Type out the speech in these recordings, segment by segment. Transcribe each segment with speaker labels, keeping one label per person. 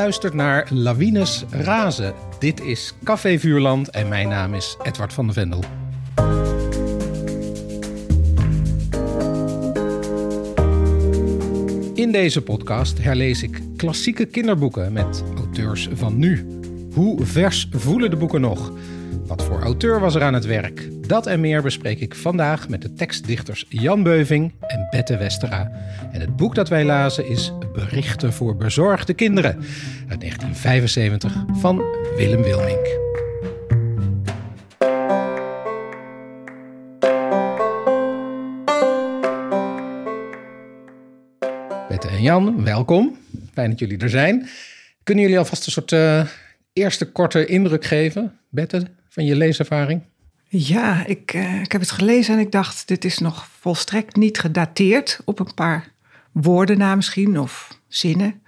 Speaker 1: luistert naar Lawines Razen. Dit is Café Vuurland en mijn naam is Edward van der Vendel. In deze podcast herlees ik klassieke kinderboeken met auteurs van nu. Hoe vers voelen de boeken nog? Wat voor auteur was er aan het werk? Dat en meer bespreek ik vandaag met de tekstdichters Jan Beuving en Bette Westera. En het boek dat wij lazen is Berichten voor bezorgde kinderen uit 1975 van Willem Wilmink. Bette en Jan, welkom. Fijn dat jullie er zijn. Kunnen jullie alvast een soort uh, eerste korte indruk geven, Bette, van je leeservaring?
Speaker 2: Ja, ik, uh, ik heb het gelezen en ik dacht, dit is nog volstrekt niet gedateerd op een paar woorden na misschien of zinnen.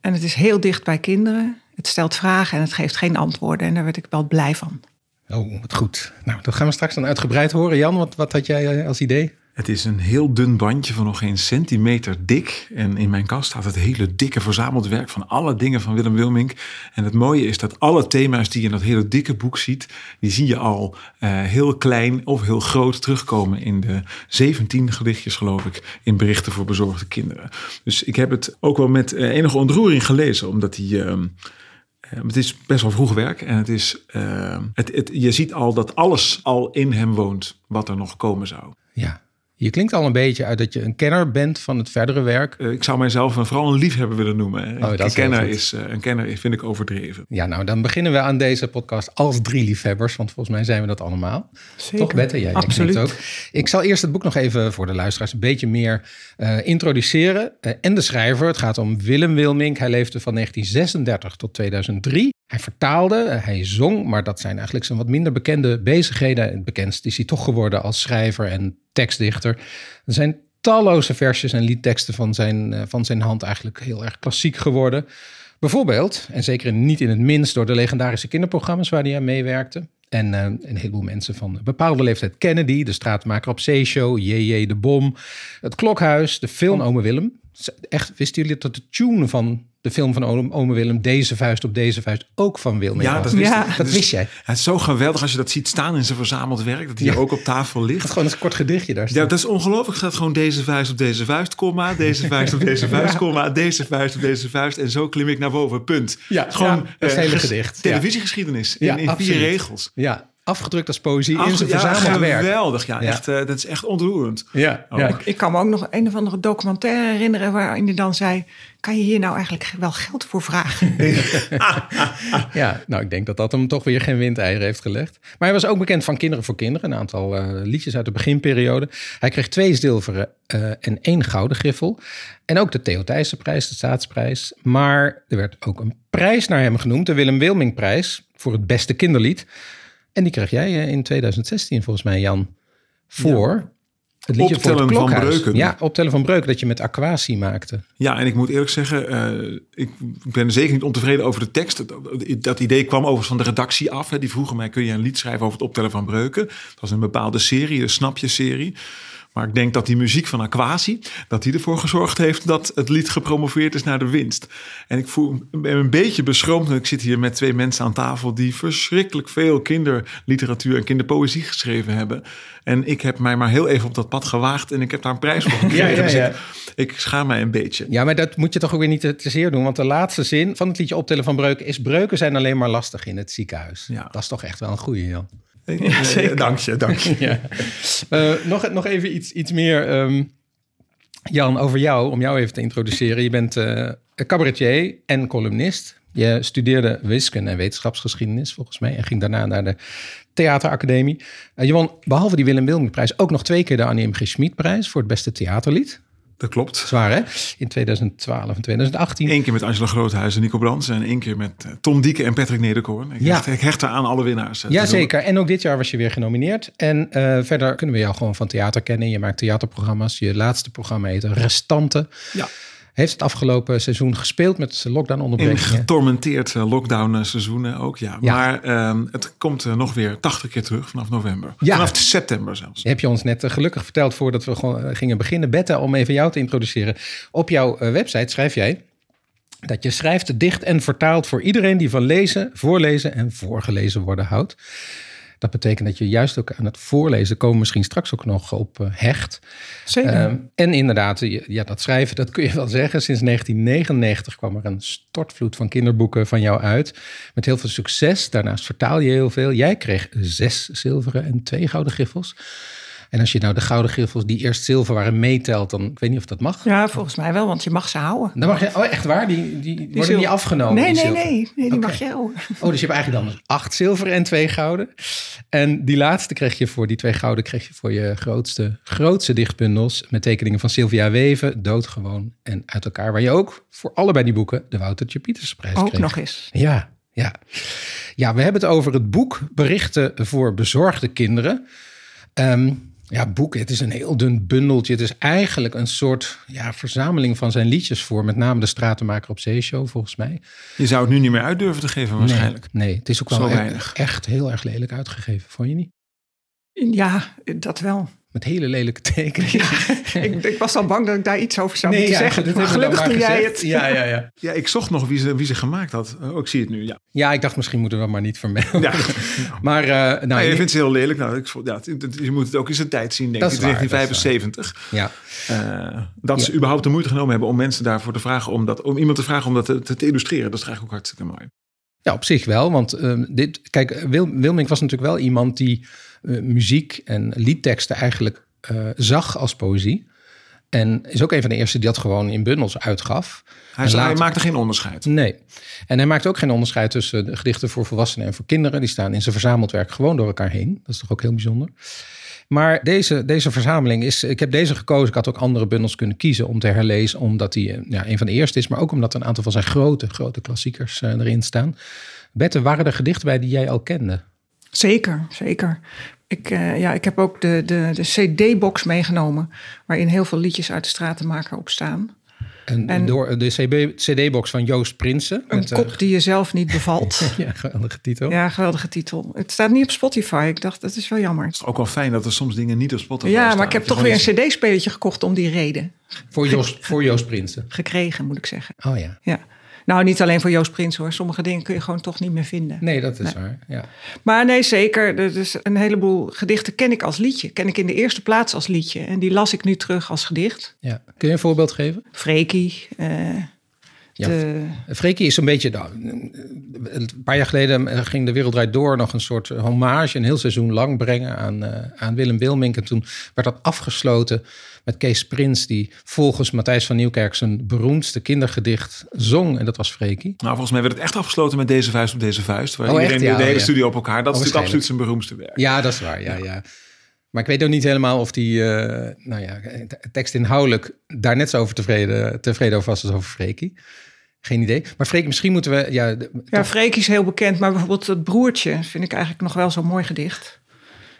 Speaker 2: En het is heel dicht bij kinderen. Het stelt vragen en het geeft geen antwoorden. En daar werd ik wel blij van.
Speaker 1: Oh, wat goed. Nou, dat gaan we straks dan uitgebreid horen. Jan, wat, wat had jij eh, als idee?
Speaker 3: Het is een heel dun bandje van nog geen centimeter dik. En in mijn kast staat het hele dikke verzameld werk van alle dingen van Willem Wilmink. En het mooie is dat alle thema's die je in dat hele dikke boek ziet, die zie je al uh, heel klein of heel groot terugkomen in de 17 gedichtjes, geloof ik, in berichten voor bezorgde kinderen. Dus ik heb het ook wel met uh, enige ontroering gelezen, omdat hij. Uh, het is best wel vroeg werk en het is, het, het, je ziet al dat alles al in hem woont wat er nog komen zou.
Speaker 1: Ja, je klinkt al een beetje uit dat je een kenner bent van het verdere werk.
Speaker 3: Uh, ik zou mijzelf een, vooral een liefhebber willen noemen. Oh, een, kenner is, uh, een kenner vind ik overdreven.
Speaker 1: Ja, nou dan beginnen we aan deze podcast als drie liefhebbers. Want volgens mij zijn we dat allemaal.
Speaker 2: Zeker.
Speaker 1: Toch, Bette? Jij
Speaker 2: Absoluut.
Speaker 1: ook. Ik zal eerst het boek nog even voor de luisteraars een beetje meer uh, introduceren. en de schrijver. Het gaat om Willem Wilmink. Hij leefde van 1936 tot 2003. Hij vertaalde, hij zong, maar dat zijn eigenlijk zijn wat minder bekende bezigheden. Het bekendst is hij toch geworden als schrijver en tekstdichter. Er zijn talloze versjes en liedteksten van zijn, van zijn hand eigenlijk heel erg klassiek geworden. Bijvoorbeeld, en zeker niet in het minst door de legendarische kinderprogramma's waar hij aan meewerkte. En uh, een heleboel mensen van bepaalde leeftijd kennen die. De straatmaker op zeeshow, JJ de Bom, het Klokhuis, de film Ome Willem. Echt, wisten jullie dat de tune van de film van Ome Willem, Deze Vuist op Deze Vuist, ook van Willem
Speaker 3: Ja, dat wist,
Speaker 2: Ja.
Speaker 1: Dat wist jij.
Speaker 3: Het is zo geweldig als je dat ziet staan in zijn verzameld werk, dat hij
Speaker 1: Ja.
Speaker 3: ook op tafel ligt.
Speaker 1: Het gewoon een kort gedichtje daar
Speaker 3: Ja,
Speaker 1: staat.
Speaker 3: dat is ongelooflijk. Er staat gewoon deze vuist op deze vuist, komma, deze vuist op deze vuist, komma, deze vuist op deze vuist. En zo klim ik naar boven, punt.
Speaker 1: Ja,
Speaker 3: Het is gewoon
Speaker 1: ja, dat is het hele gedicht. Ja.
Speaker 3: Televisiegeschiedenis in,
Speaker 1: Ja,
Speaker 3: in vier regels.
Speaker 1: Ja, afgedrukt als poëzie in zijn
Speaker 3: ja,
Speaker 1: verzameld werk.
Speaker 3: geweldig. Ja,
Speaker 1: Ja.
Speaker 3: Echt, eh, dat is echt ontroerend.
Speaker 1: Ja,
Speaker 3: Oh.
Speaker 1: ja.
Speaker 2: Ik kan me ook nog een of andere documentaire herinneren waarin hij dan zei: Kan je hier nou eigenlijk wel geld voor vragen?
Speaker 1: ja, nou ik denk dat dat hem toch weer geen windeieren heeft gelegd. Maar hij was ook bekend van Kinderen voor Kinderen. Een aantal eh, liedjes uit de beginperiode. Hij kreeg twee zilveren eh, en één gouden griffel. En ook de Theo Thijssenprijs, de staatsprijs. Maar er werd ook een prijs naar hem genoemd. De Willem Wilmingprijs voor het beste kinderlied. En die kreeg jij eh, in 2016 volgens mij, Jan. Voor het liedje voor
Speaker 3: Optellen
Speaker 1: het
Speaker 3: van. Breuken.
Speaker 1: Ja, optellen van Breuken. Dat je met aquatie maakte.
Speaker 3: Ja, en ik moet eerlijk zeggen, eh, ik ben zeker niet ontevreden over de tekst. Dat, dat idee kwam overigens van de redactie af. Hè. Die vroegen mij, kun je een lied schrijven over het optellen van breuken? Dat was een bepaalde serie, de Snapje-serie. Maar ik denk dat die muziek van Aquasi, dat die ervoor gezorgd heeft dat het lied gepromoveerd is naar de winst. En ik voel me een beetje beschroomd. Ik zit hier met twee mensen aan tafel die verschrikkelijk veel kinderliteratuur en kinderpoëzie geschreven hebben. En ik heb mij maar heel even op dat pad gewaagd en ik heb daar een prijs voor gekregen.
Speaker 1: Ja, ja,
Speaker 3: Dus ik, ik schaam mij een beetje.
Speaker 1: Ja, maar dat moet je toch ook weer niet te, zeer doen. Want de laatste zin van het liedje Optellen van Breuken is... Breuken zijn alleen maar lastig in het ziekenhuis. Dat is toch echt wel een goeie, Jan.
Speaker 3: Ja,
Speaker 2: zeker.
Speaker 3: Dank je, dank je.
Speaker 1: Ja. Eh, nog, nog even iets, iets meer, ehm, Jan, over jou. Om jou even te introduceren. Je bent eh cabaretier en columnist. Je studeerde wiskunde en wetenschapsgeschiedenis volgens mij. En ging daarna naar de theateracademie. Eh, je won behalve die Willem Wilmingprijs ook nog twee keer de Annie M. G. Schmidprijs voor het beste theaterlied.
Speaker 3: Dat klopt.
Speaker 1: Zwaar hè? In 2012 en 2018.
Speaker 3: Eén keer met Angela Groothuis en Nico Brands. En één keer met eh, Tom Dieke en Patrick Nederkoorn. Ik,
Speaker 1: Ja.
Speaker 3: hecht, ik hecht aan alle winnaars. eh,
Speaker 1: Jazeker. En ook dit jaar was je weer genomineerd. En eh, verder kunnen we jou gewoon van theater kennen. Je maakt theaterprogramma's. Je laatste programma heet Restanten.
Speaker 3: Ja.
Speaker 1: Heeft het afgelopen seizoen gespeeld met
Speaker 3: In
Speaker 1: lockdown-onderbrekingen.
Speaker 3: getormenteerd eh, lockdown eh, seizoenen ook, ja.
Speaker 1: Ja.
Speaker 3: Maar ehm, het komt eh, nog weer 80 keer terug vanaf november.
Speaker 1: Ja.
Speaker 3: Vanaf september zelfs.
Speaker 1: Heb je ons net gelukkig verteld voordat we gewoon gingen beginnen. Bette, om even jou te introduceren. Op jouw website schrijf jij... dat je schrijft, dicht en vertaalt voor iedereen die van lezen, voorlezen en voorgelezen worden houdt. Dat betekent dat je juist ook aan het voorlezen komen misschien straks ook nog op uh, hecht.
Speaker 2: Zeker.
Speaker 1: Uh, en inderdaad, ja, dat schrijven, dat kun je wel zeggen. Sinds 1999 kwam er een stortvloed van kinderboeken van jou uit. Met heel veel succes. Daarnaast vertaal je heel veel. Jij kreeg zes zilveren en twee gouden griffels. En als je nou de gouden griffels die eerst zilver waren meetelt, dan ik weet niet of dat mag.
Speaker 2: Ja, volgens mij wel, want je mag ze houden.
Speaker 1: Dan mag je, oh echt waar? Die, die, die worden niet afgenomen?
Speaker 2: Nee, nee,
Speaker 1: zilver.
Speaker 2: nee, nee, die okay. mag je houden.
Speaker 1: Oh, dus je hebt eigenlijk dan acht zilveren en twee gouden. En die laatste kreeg je voor die twee gouden, kreeg je voor je grootste, grootste dichtbundels met tekeningen van Sylvia Weven, Doodgewoon en Uit elkaar. Waar je ook voor allebei die boeken de Woutertje Pietersprijs
Speaker 2: ook
Speaker 1: kreeg.
Speaker 2: nog eens.
Speaker 1: Ja, ja. Ja, we hebben het over het boek Berichten voor bezorgde kinderen. Um, ja, boek. Het is een heel dun bundeltje. Het is eigenlijk een soort ja, verzameling van zijn liedjes voor. Met name de Stratenmaker op Zeeshow, volgens mij.
Speaker 3: Je zou het nu niet meer uit durven te geven, waarschijnlijk.
Speaker 1: Nee, nee het is ook wel echt, echt heel erg lelijk uitgegeven. Vond je niet?
Speaker 2: Ja, dat wel.
Speaker 1: Met hele lelijke tekeningen.
Speaker 2: Ja, ik, ik, was al bang dat ik daar iets over zou nee, moeten ja, zeggen. Maar gelukkig doe jij het.
Speaker 1: Ja, ja, ja.
Speaker 3: ja, ik zocht nog wie ze, wie ze gemaakt had. Oh, ik zie het nu, ja.
Speaker 1: Ja, ik dacht misschien moeten we maar niet vermelden. Ja. maar, uh, nou,
Speaker 3: je vindt het heel lelijk. Nou, ik, ja, je moet het ook in zijn tijd zien, denk ik. 1975.
Speaker 1: Ja.
Speaker 3: Uh, dat ze überhaupt de moeite genomen hebben om mensen daarvoor te vragen... om, dat, om iemand te vragen om dat te, te illustreren. Dat is eigenlijk ook hartstikke mooi.
Speaker 1: Ja, op zich wel. Want uh, dit, kijk, Wil, Wilming was natuurlijk wel iemand die muziek en liedteksten eigenlijk uh, zag als poëzie. En is ook een van de eerste die dat gewoon in bundels uitgaf.
Speaker 3: Hij, later... hij maakte geen onderscheid.
Speaker 1: Nee. En hij maakte ook geen onderscheid tussen de gedichten voor volwassenen en voor kinderen. Die staan in zijn verzameld werk gewoon door elkaar heen. Dat is toch ook heel bijzonder. Maar deze, deze verzameling is. Ik heb deze gekozen. Ik had ook andere bundels kunnen kiezen om te herlezen. Omdat hij ja, een van de eerste is. Maar ook omdat een aantal van zijn grote, grote klassiekers uh, erin staan. Bette, waren er gedichten bij die jij al kende?
Speaker 2: Zeker, zeker. Ik, uh, ja, ik heb ook de, de, de CD-box meegenomen. Waarin heel veel liedjes uit de Stratenmaker op staan.
Speaker 1: En, en door de CD-box van Joost Prinsen.
Speaker 2: Een met, kop die je zelf niet bevalt.
Speaker 1: ja, geweldige titel.
Speaker 2: Ja, geweldige titel. Het staat niet op Spotify. Ik dacht, dat is wel jammer. Het
Speaker 3: is ook wel fijn dat er soms dingen niet op Spotify
Speaker 2: ja,
Speaker 3: staan.
Speaker 2: Ja, maar ik heb toch weer een CD-spelertje gekocht om die reden.
Speaker 1: Voor Joost, voor Joost Prinsen?
Speaker 2: Gekregen, moet ik zeggen.
Speaker 1: Oh ja.
Speaker 2: Ja. Nou, niet alleen voor Joost Prins hoor. Sommige dingen kun je gewoon toch niet meer vinden.
Speaker 1: Nee, dat is nee. waar. Ja.
Speaker 2: Maar nee, zeker. Dus een heleboel gedichten ken ik als liedje. Ken ik in de eerste plaats als liedje. En die las ik nu terug als gedicht.
Speaker 1: Ja. Kun je een voorbeeld geven?
Speaker 2: Freekie. Uh,
Speaker 1: ja, de... Freekie is een beetje... Nou, een paar jaar geleden ging De Wereld Draait Door nog een soort hommage... een heel seizoen lang brengen aan, uh, aan Willem Wilmink. En toen werd dat afgesloten met Kees Prins... die volgens Matthijs van Nieuwkerk zijn beroemdste kindergedicht zong. En dat was Freekie.
Speaker 3: Nou, volgens mij werd het echt afgesloten met Deze Vuist op Deze Vuist. Waar oh, iedereen echt? Ja, de hele ja. studio op elkaar... Dat is natuurlijk absoluut zijn beroemdste werk.
Speaker 1: Ja, dat is waar. Ja, ja. ja. Maar ik weet ook niet helemaal of die, uh, nou ja, tekst inhoudelijk daar net zo over tevreden, tevreden over was als over Freekie. Geen idee. Maar Freek, misschien moeten we... Ja,
Speaker 2: ja Freek is heel bekend, maar bijvoorbeeld het broertje vind ik eigenlijk nog wel zo'n mooi gedicht.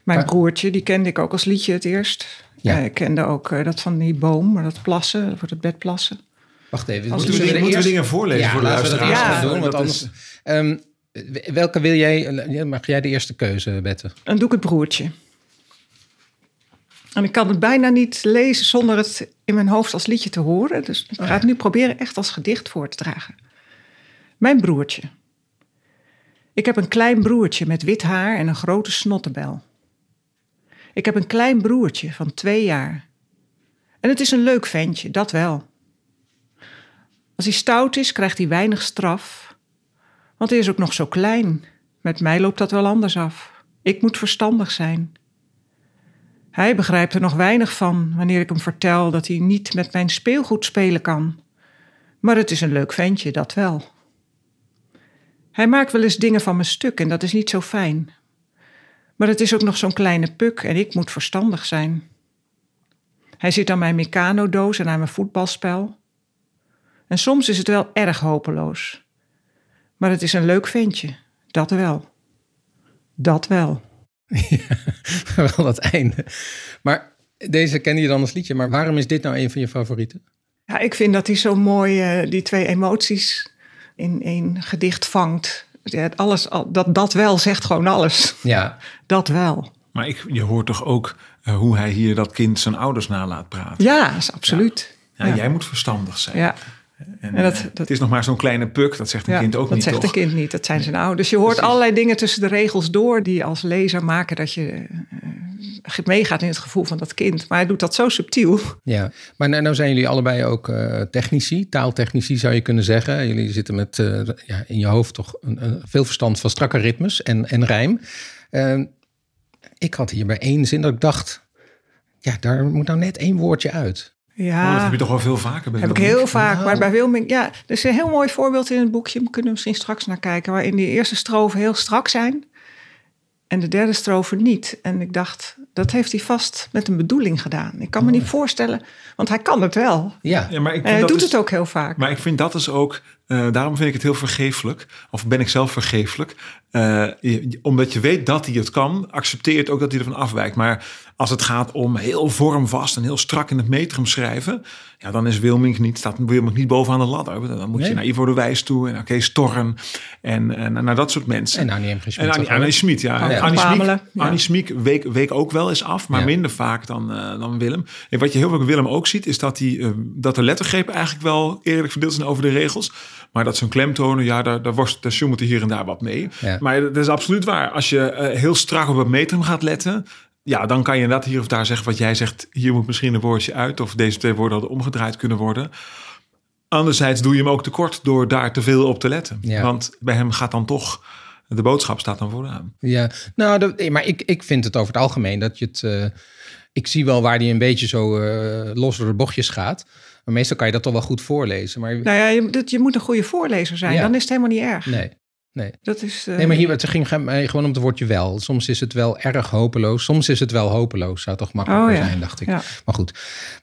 Speaker 2: Mijn maar, broertje, die kende ik ook als liedje het eerst. Ja. Uh, ik kende ook uh, dat van die boom, maar dat plassen, voor het bed plassen.
Speaker 1: Wacht even.
Speaker 3: Moeten we, moeten we, moeten we dingen voorlezen
Speaker 1: ja,
Speaker 3: voor de luisteraars?
Speaker 1: Ja, doen, want anders... Is... Um, welke wil jij... Mag jij de eerste keuze, Bette?
Speaker 2: Dan doe ik het broertje. En ik kan het bijna niet lezen zonder het in mijn hoofd als liedje te horen. Dus ik ga het nu proberen echt als gedicht voor te dragen. Mijn broertje. Ik heb een klein broertje met wit haar en een grote snottebel. Ik heb een klein broertje van twee jaar. En het is een leuk ventje, dat wel. Als hij stout is, krijgt hij weinig straf. Want hij is ook nog zo klein. Met mij loopt dat wel anders af. Ik moet verstandig zijn. Hij begrijpt er nog weinig van wanneer ik hem vertel dat hij niet met mijn speelgoed spelen kan. Maar het is een leuk ventje, dat wel. Hij maakt wel eens dingen van mijn stuk en dat is niet zo fijn. Maar het is ook nog zo'n kleine puk en ik moet verstandig zijn. Hij zit aan mijn mecanodoos en aan mijn voetbalspel. En soms is het wel erg hopeloos. Maar het is een leuk ventje, dat wel. Dat wel.
Speaker 1: Ja, wel dat einde. Maar deze ken je dan als liedje. Maar waarom is dit nou een van je favorieten?
Speaker 2: Ja, ik vind dat hij zo mooi uh, die twee emoties in één gedicht vangt. Ja, alles, dat, dat wel zegt gewoon alles.
Speaker 1: Ja.
Speaker 2: Dat wel.
Speaker 3: Maar ik, je hoort toch ook uh, hoe hij hier dat kind zijn ouders nalaat praten?
Speaker 2: Ja, is absoluut.
Speaker 3: Ja. Ja, Jij moet verstandig zijn.
Speaker 2: Ja.
Speaker 3: En,
Speaker 2: En dat-
Speaker 3: eh,
Speaker 2: dat-
Speaker 3: het is nog maar zo'n kleine puk, dat zegt een
Speaker 2: Ja,
Speaker 3: kind ook
Speaker 2: dat
Speaker 3: niet,
Speaker 2: zegt
Speaker 3: toch?
Speaker 2: een kind niet, dat zijn zijn ouders. Dus je hoort
Speaker 3: Precies.
Speaker 2: allerlei dingen tussen de regels door... die als lezer maken dat je eh, meegaat in het gevoel van dat kind. Maar hij doet dat zo subtiel.
Speaker 1: Ja, maar nou, nou zijn jullie allebei ook eh, technici, taaltechnici zou je kunnen zeggen. Jullie zitten met eh, ja, in je hoofd toch een, een veel verstand van strakke ritmes en, en rijm. Eh, ik had hier bij één zin dat ik dacht, ja, daar moet nou net één woordje uit.
Speaker 2: Ja,
Speaker 3: Oh, dat heb je toch wel veel vaker bij
Speaker 2: heb ik heel vaak. Maar bij Wilming, ja, er is een heel mooi voorbeeld in het boekje. We kunnen misschien straks naar kijken. Waarin die eerste strofen heel strak zijn. En de derde strofe niet. En ik dacht, dat heeft hij vast met een bedoeling gedaan. Ik kan me niet voorstellen, want hij kan het wel.
Speaker 1: Ja,
Speaker 3: Ja, maar ik
Speaker 2: hij
Speaker 3: dat
Speaker 2: doet
Speaker 3: is-
Speaker 2: het ook heel vaak.
Speaker 3: Maar ik vind dat is ook, eh, daarom vind ik het heel vergeeflijk. Of ben ik zelf vergeeflijk. Eh, je- omdat je weet dat hij het kan, accepteer het ook dat hij ervan afwijkt. Maar als het gaat om heel vormvast en heel strak in het metrum schrijven, ja, dan is Wilmink niet, staat Wilmink niet bovenaan de ladder. Dan moet
Speaker 1: Nee.
Speaker 3: je naar Ivo de Wijs toe en naar Kees Torren en, en naar dat soort mensen.
Speaker 1: en Annie M. Schmid
Speaker 3: En Annie? Annie Schmid, ja. Annie
Speaker 2: ja.
Speaker 3: Annie Schmid week, week ook wel eens af, maar
Speaker 1: Ja.
Speaker 3: minder vaak dan, eh, dan Willem. En wat je heel veel bij Willem ook ziet, is dat, die, eh, dat de lettergrepen eigenlijk wel eerlijk verdeeld zijn over de regels. Maar dat zijn klemtonen, ja, daar, daar, worst, daar sjoemelt hij hier en daar wat mee.
Speaker 1: Ja.
Speaker 3: Maar dat is absoluut waar. Als je eh, heel strak op het metrum gaat letten, ja, dan kan je inderdaad hier of daar zeggen wat jij zegt. Hier moet misschien een woordje uit, of deze twee woorden hadden omgedraaid kunnen worden. Anderzijds doe je hem ook tekort door daar te veel op te letten.
Speaker 1: Ja.
Speaker 3: Want bij hem gaat dan toch, de boodschap staat dan vooraan.
Speaker 1: Ja, nou, dat, eh, maar ik, ik vind het over het algemeen dat je het. eh, ik zie wel waar die een beetje zo eh, los door de bochtjes gaat. Maar meestal kan je dat toch wel goed voorlezen. Maar
Speaker 2: Nou ja, je, dat, je moet een goede voorlezer zijn.
Speaker 1: Ja.
Speaker 2: Dan is het helemaal niet erg.
Speaker 1: nee, nee.
Speaker 2: Dat is, eh,
Speaker 1: Nee, maar hier het ging mij gewoon om het woordje wel. Soms is het wel erg hopeloos. Soms is het wel hopeloos. Zou toch makkelijker
Speaker 2: Oh ja,
Speaker 1: zijn, dacht ik.
Speaker 2: ja.
Speaker 1: Maar goed,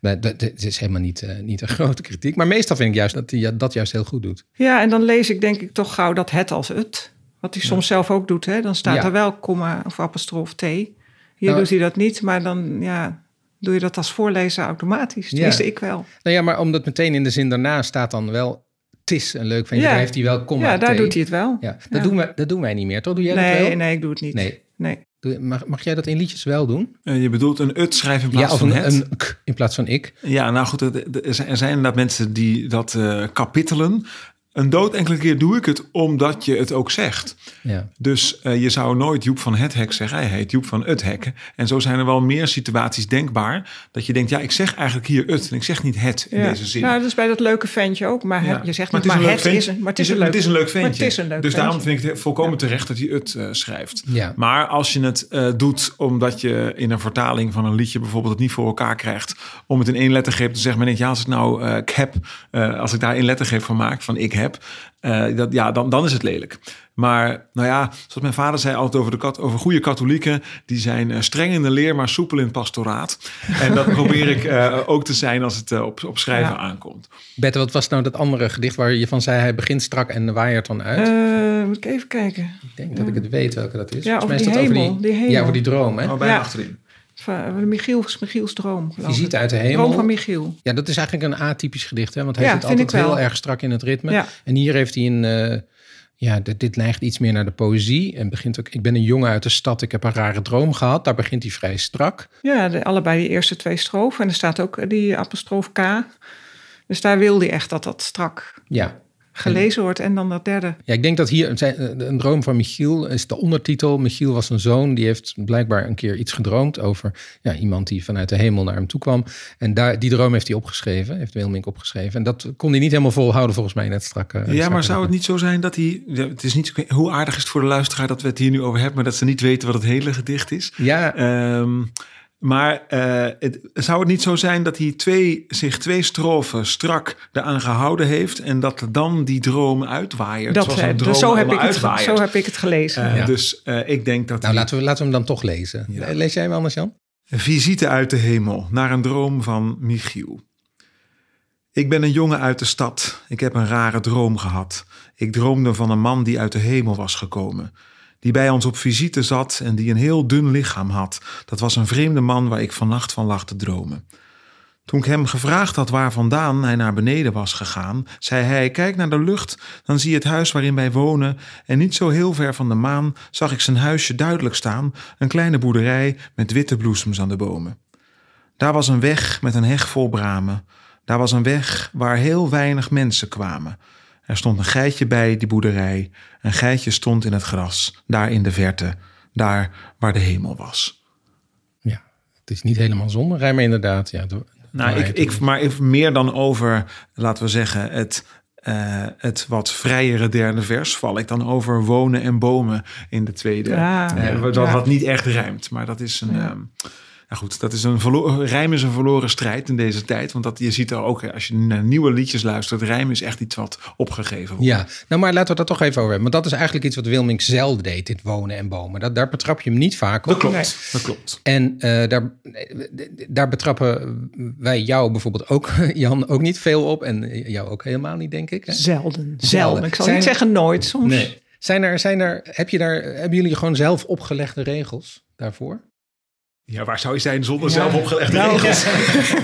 Speaker 1: het is helemaal niet, eh, niet een grote kritiek. Maar meestal vind ik juist dat hij dat juist heel goed doet.
Speaker 2: Ja, en dan lees ik denk ik toch gauw dat het als het. Wat hij soms zelf ook doet. Hè? Dan staat er wel komma of apostrof T. Hier
Speaker 1: Nou,
Speaker 2: doet hij dat niet, maar dan ja, doe je dat als voorlezer automatisch. Tenminste, ik wel.
Speaker 1: Nou ja, maar omdat meteen in de zin daarna staat dan wel... Is een leuk ventje.
Speaker 2: Ja.
Speaker 1: Daar heeft hij wel komma
Speaker 2: ja, daar
Speaker 1: T.
Speaker 2: doet hij het wel.
Speaker 1: Ja, dat,
Speaker 2: Ja.
Speaker 1: Doen wij, dat doen wij niet meer, toch? Doe jij dat
Speaker 2: Nee,
Speaker 1: wel?
Speaker 2: nee, ik doe het niet.
Speaker 1: Nee.
Speaker 2: nee.
Speaker 1: Doe- Mag, mag jij dat in liedjes wel doen?
Speaker 3: Eh, je bedoelt een ut schrijven in plaats
Speaker 1: ja, of
Speaker 3: van
Speaker 1: een,
Speaker 3: het?
Speaker 1: een k in plaats van ik.
Speaker 3: Ja, nou goed, er er zijn er zijn inderdaad mensen die dat eh, kapitelen. Een dood enkele keer doe ik het omdat je het ook zegt.
Speaker 1: Ja.
Speaker 3: Dus eh, je zou nooit Joep van het hek zeggen. Hij heet Joep van het hek. En zo zijn er wel meer situaties denkbaar. Dat je denkt, ja, ik zeg eigenlijk hier het. En ik zeg niet het in
Speaker 2: Ja.
Speaker 3: deze zin.
Speaker 2: Nou, dat is bij dat leuke ventje ook. Maar
Speaker 3: Ja.
Speaker 2: je zegt
Speaker 3: Maar
Speaker 2: niet,
Speaker 3: het is
Speaker 2: maar
Speaker 3: een leuk
Speaker 2: het is
Speaker 3: ventje.
Speaker 2: een, maar het is een leuk,
Speaker 3: het is een leuk ventje.
Speaker 2: Maar het is een leuk
Speaker 3: dus daarom vind ik het volkomen terecht dat hij het eh, schrijft.
Speaker 1: Ja.
Speaker 3: Maar als je het eh, doet omdat je in een vertaling van een liedje bijvoorbeeld het niet voor elkaar krijgt. Om het in één lettergreep te zeggen. Maar denk, ja, als ik nou eh, ik heb, eh, als ik daar één lettergreep van maak, van ik heb. eh, dat, ja, dan, dan is het lelijk. Maar nou ja, zoals mijn vader zei altijd over, de kat, over goede katholieken. Die zijn eh, streng in de leer, maar soepel in het pastoraat. En dat probeer ik eh, ook te zijn als het op, op schrijven
Speaker 2: Ja.
Speaker 3: aankomt.
Speaker 1: Bette, wat was nou dat andere gedicht waar je van zei... hij begint strak en waaiert dan uit?
Speaker 2: Eh, moet ik even kijken.
Speaker 1: ik denk dat ik het weet welke dat is.
Speaker 2: Ja,
Speaker 1: Volgens
Speaker 2: over
Speaker 1: mij is
Speaker 2: die
Speaker 1: dat over
Speaker 2: hemel, die hemel.
Speaker 1: Ja, over die droom, hè?
Speaker 3: Oh, bijna
Speaker 2: Ja.
Speaker 3: achterin.
Speaker 2: Van Michiels, Michiels droom.
Speaker 1: Visite
Speaker 2: ik.
Speaker 1: uit de hemel.
Speaker 2: Droom van Michiel.
Speaker 1: Ja, dat is eigenlijk een atypisch gedicht, hè? Want hij
Speaker 2: Ja,
Speaker 1: zit altijd heel erg strak in het ritme.
Speaker 2: Ja.
Speaker 1: En hier heeft hij een... eh, ja, dit, dit neigt iets meer naar de poëzie. En begint ook... Ik ben een jongen uit de stad, ik heb een rare droom gehad. Daar begint hij vrij strak.
Speaker 2: Ja, de, allebei die eerste twee strofen. En er staat ook die apostroof K. Dus daar wil hij echt dat dat strak
Speaker 1: Ja.
Speaker 2: Gelezen wordt. En dan dat derde.
Speaker 1: Ja, ik denk dat hier eh, een droom van Michiel is de ondertitel. Michiel was een zoon, die heeft blijkbaar een keer iets gedroomd over ja, iemand die vanuit de hemel naar hem toe kwam. En daar, die droom heeft hij opgeschreven, heeft Wilmink opgeschreven. En dat kon hij niet helemaal volhouden volgens mij net strak. eh,
Speaker 3: Ja,
Speaker 1: strak
Speaker 3: maar zou het niet zo zijn dat hij... ja, Het is niet, hoe aardig is het voor de luisteraar dat we het hier nu over hebben... maar dat ze niet weten wat het hele gedicht is?
Speaker 1: Ja,
Speaker 3: Ehm, maar eh, het, zou het niet zo zijn dat hij twee, zich twee strofen strak eraan gehouden heeft... en dat dan die droom uitwaaiert?
Speaker 2: Dat,
Speaker 3: zoals
Speaker 2: eh,
Speaker 3: een
Speaker 2: dus
Speaker 3: droom
Speaker 2: zo, heb ik het,
Speaker 3: uitwaaiert.
Speaker 2: zo heb ik het gelezen.
Speaker 3: Eh,
Speaker 1: Ja.
Speaker 3: Dus eh, ik denk dat
Speaker 1: nou
Speaker 3: hij-
Speaker 1: laten we, laten we hem dan toch lezen.
Speaker 3: Ja.
Speaker 1: Lees jij hem anders, Jan?
Speaker 3: Visite uit de hemel naar een droom van Michiel. Ik ben een jongen uit de stad. Ik heb een rare droom gehad. Ik droomde van een man die uit de hemel was gekomen. Die bij ons op visite zat en die een heel dun lichaam had. Dat was een vreemde man waar ik vannacht van lag te dromen. Toen ik hem gevraagd had waar vandaan hij naar beneden was gegaan, zei hij: Kijk naar de lucht, dan zie je het huis waarin wij wonen. En niet zo heel ver van de maan zag ik zijn huisje duidelijk staan: een kleine boerderij met witte bloesems aan de bomen. Daar was een weg met een heg vol bramen. Daar was een weg waar heel weinig mensen kwamen. Er stond een geitje bij die boerderij. Een geitje stond in het gras, daar in de verte, daar waar de hemel was.
Speaker 1: Ja, het is niet helemaal zonder rijm, inderdaad. Ja, de-
Speaker 3: Nou, ik, ik, maar ik, meer dan over, laten we zeggen, het, eh, het wat vrijere derde vers val ik dan over wonen en bomen in de tweede.
Speaker 2: Ja,
Speaker 3: Eh,
Speaker 2: ja.
Speaker 3: wat,
Speaker 2: Ja.
Speaker 3: wat niet echt rijmt, maar dat is een. ehm, nou goed, dat is een verlo- rijm is een verloren strijd in deze tijd. Want dat, je ziet er ook, als je naar nieuwe liedjes luistert, rijm is echt iets wat opgegeven wordt.
Speaker 1: Ja, nou maar laten we dat toch even over hebben. Want dat is eigenlijk iets wat Wilming zelden deed, dit wonen en bomen. Dat, daar betrap je hem niet vaak op.
Speaker 3: Dat klopt, dat klopt.
Speaker 1: En eh, daar, daar betrappen wij jou bijvoorbeeld ook, Jan, ook niet veel op. En jou ook helemaal niet, denk ik. Hè?
Speaker 2: Zelden, zelden. Ik zal
Speaker 1: Zijn-
Speaker 2: niet zeggen nooit, soms.
Speaker 1: Nee. Zijn er, zijn er, heb je daar, hebben jullie gewoon zelf opgelegde regels daarvoor?
Speaker 3: Ja, waar zou je zijn zonder
Speaker 2: Ja.
Speaker 3: zelf opgelegde
Speaker 2: Nou,
Speaker 3: regels?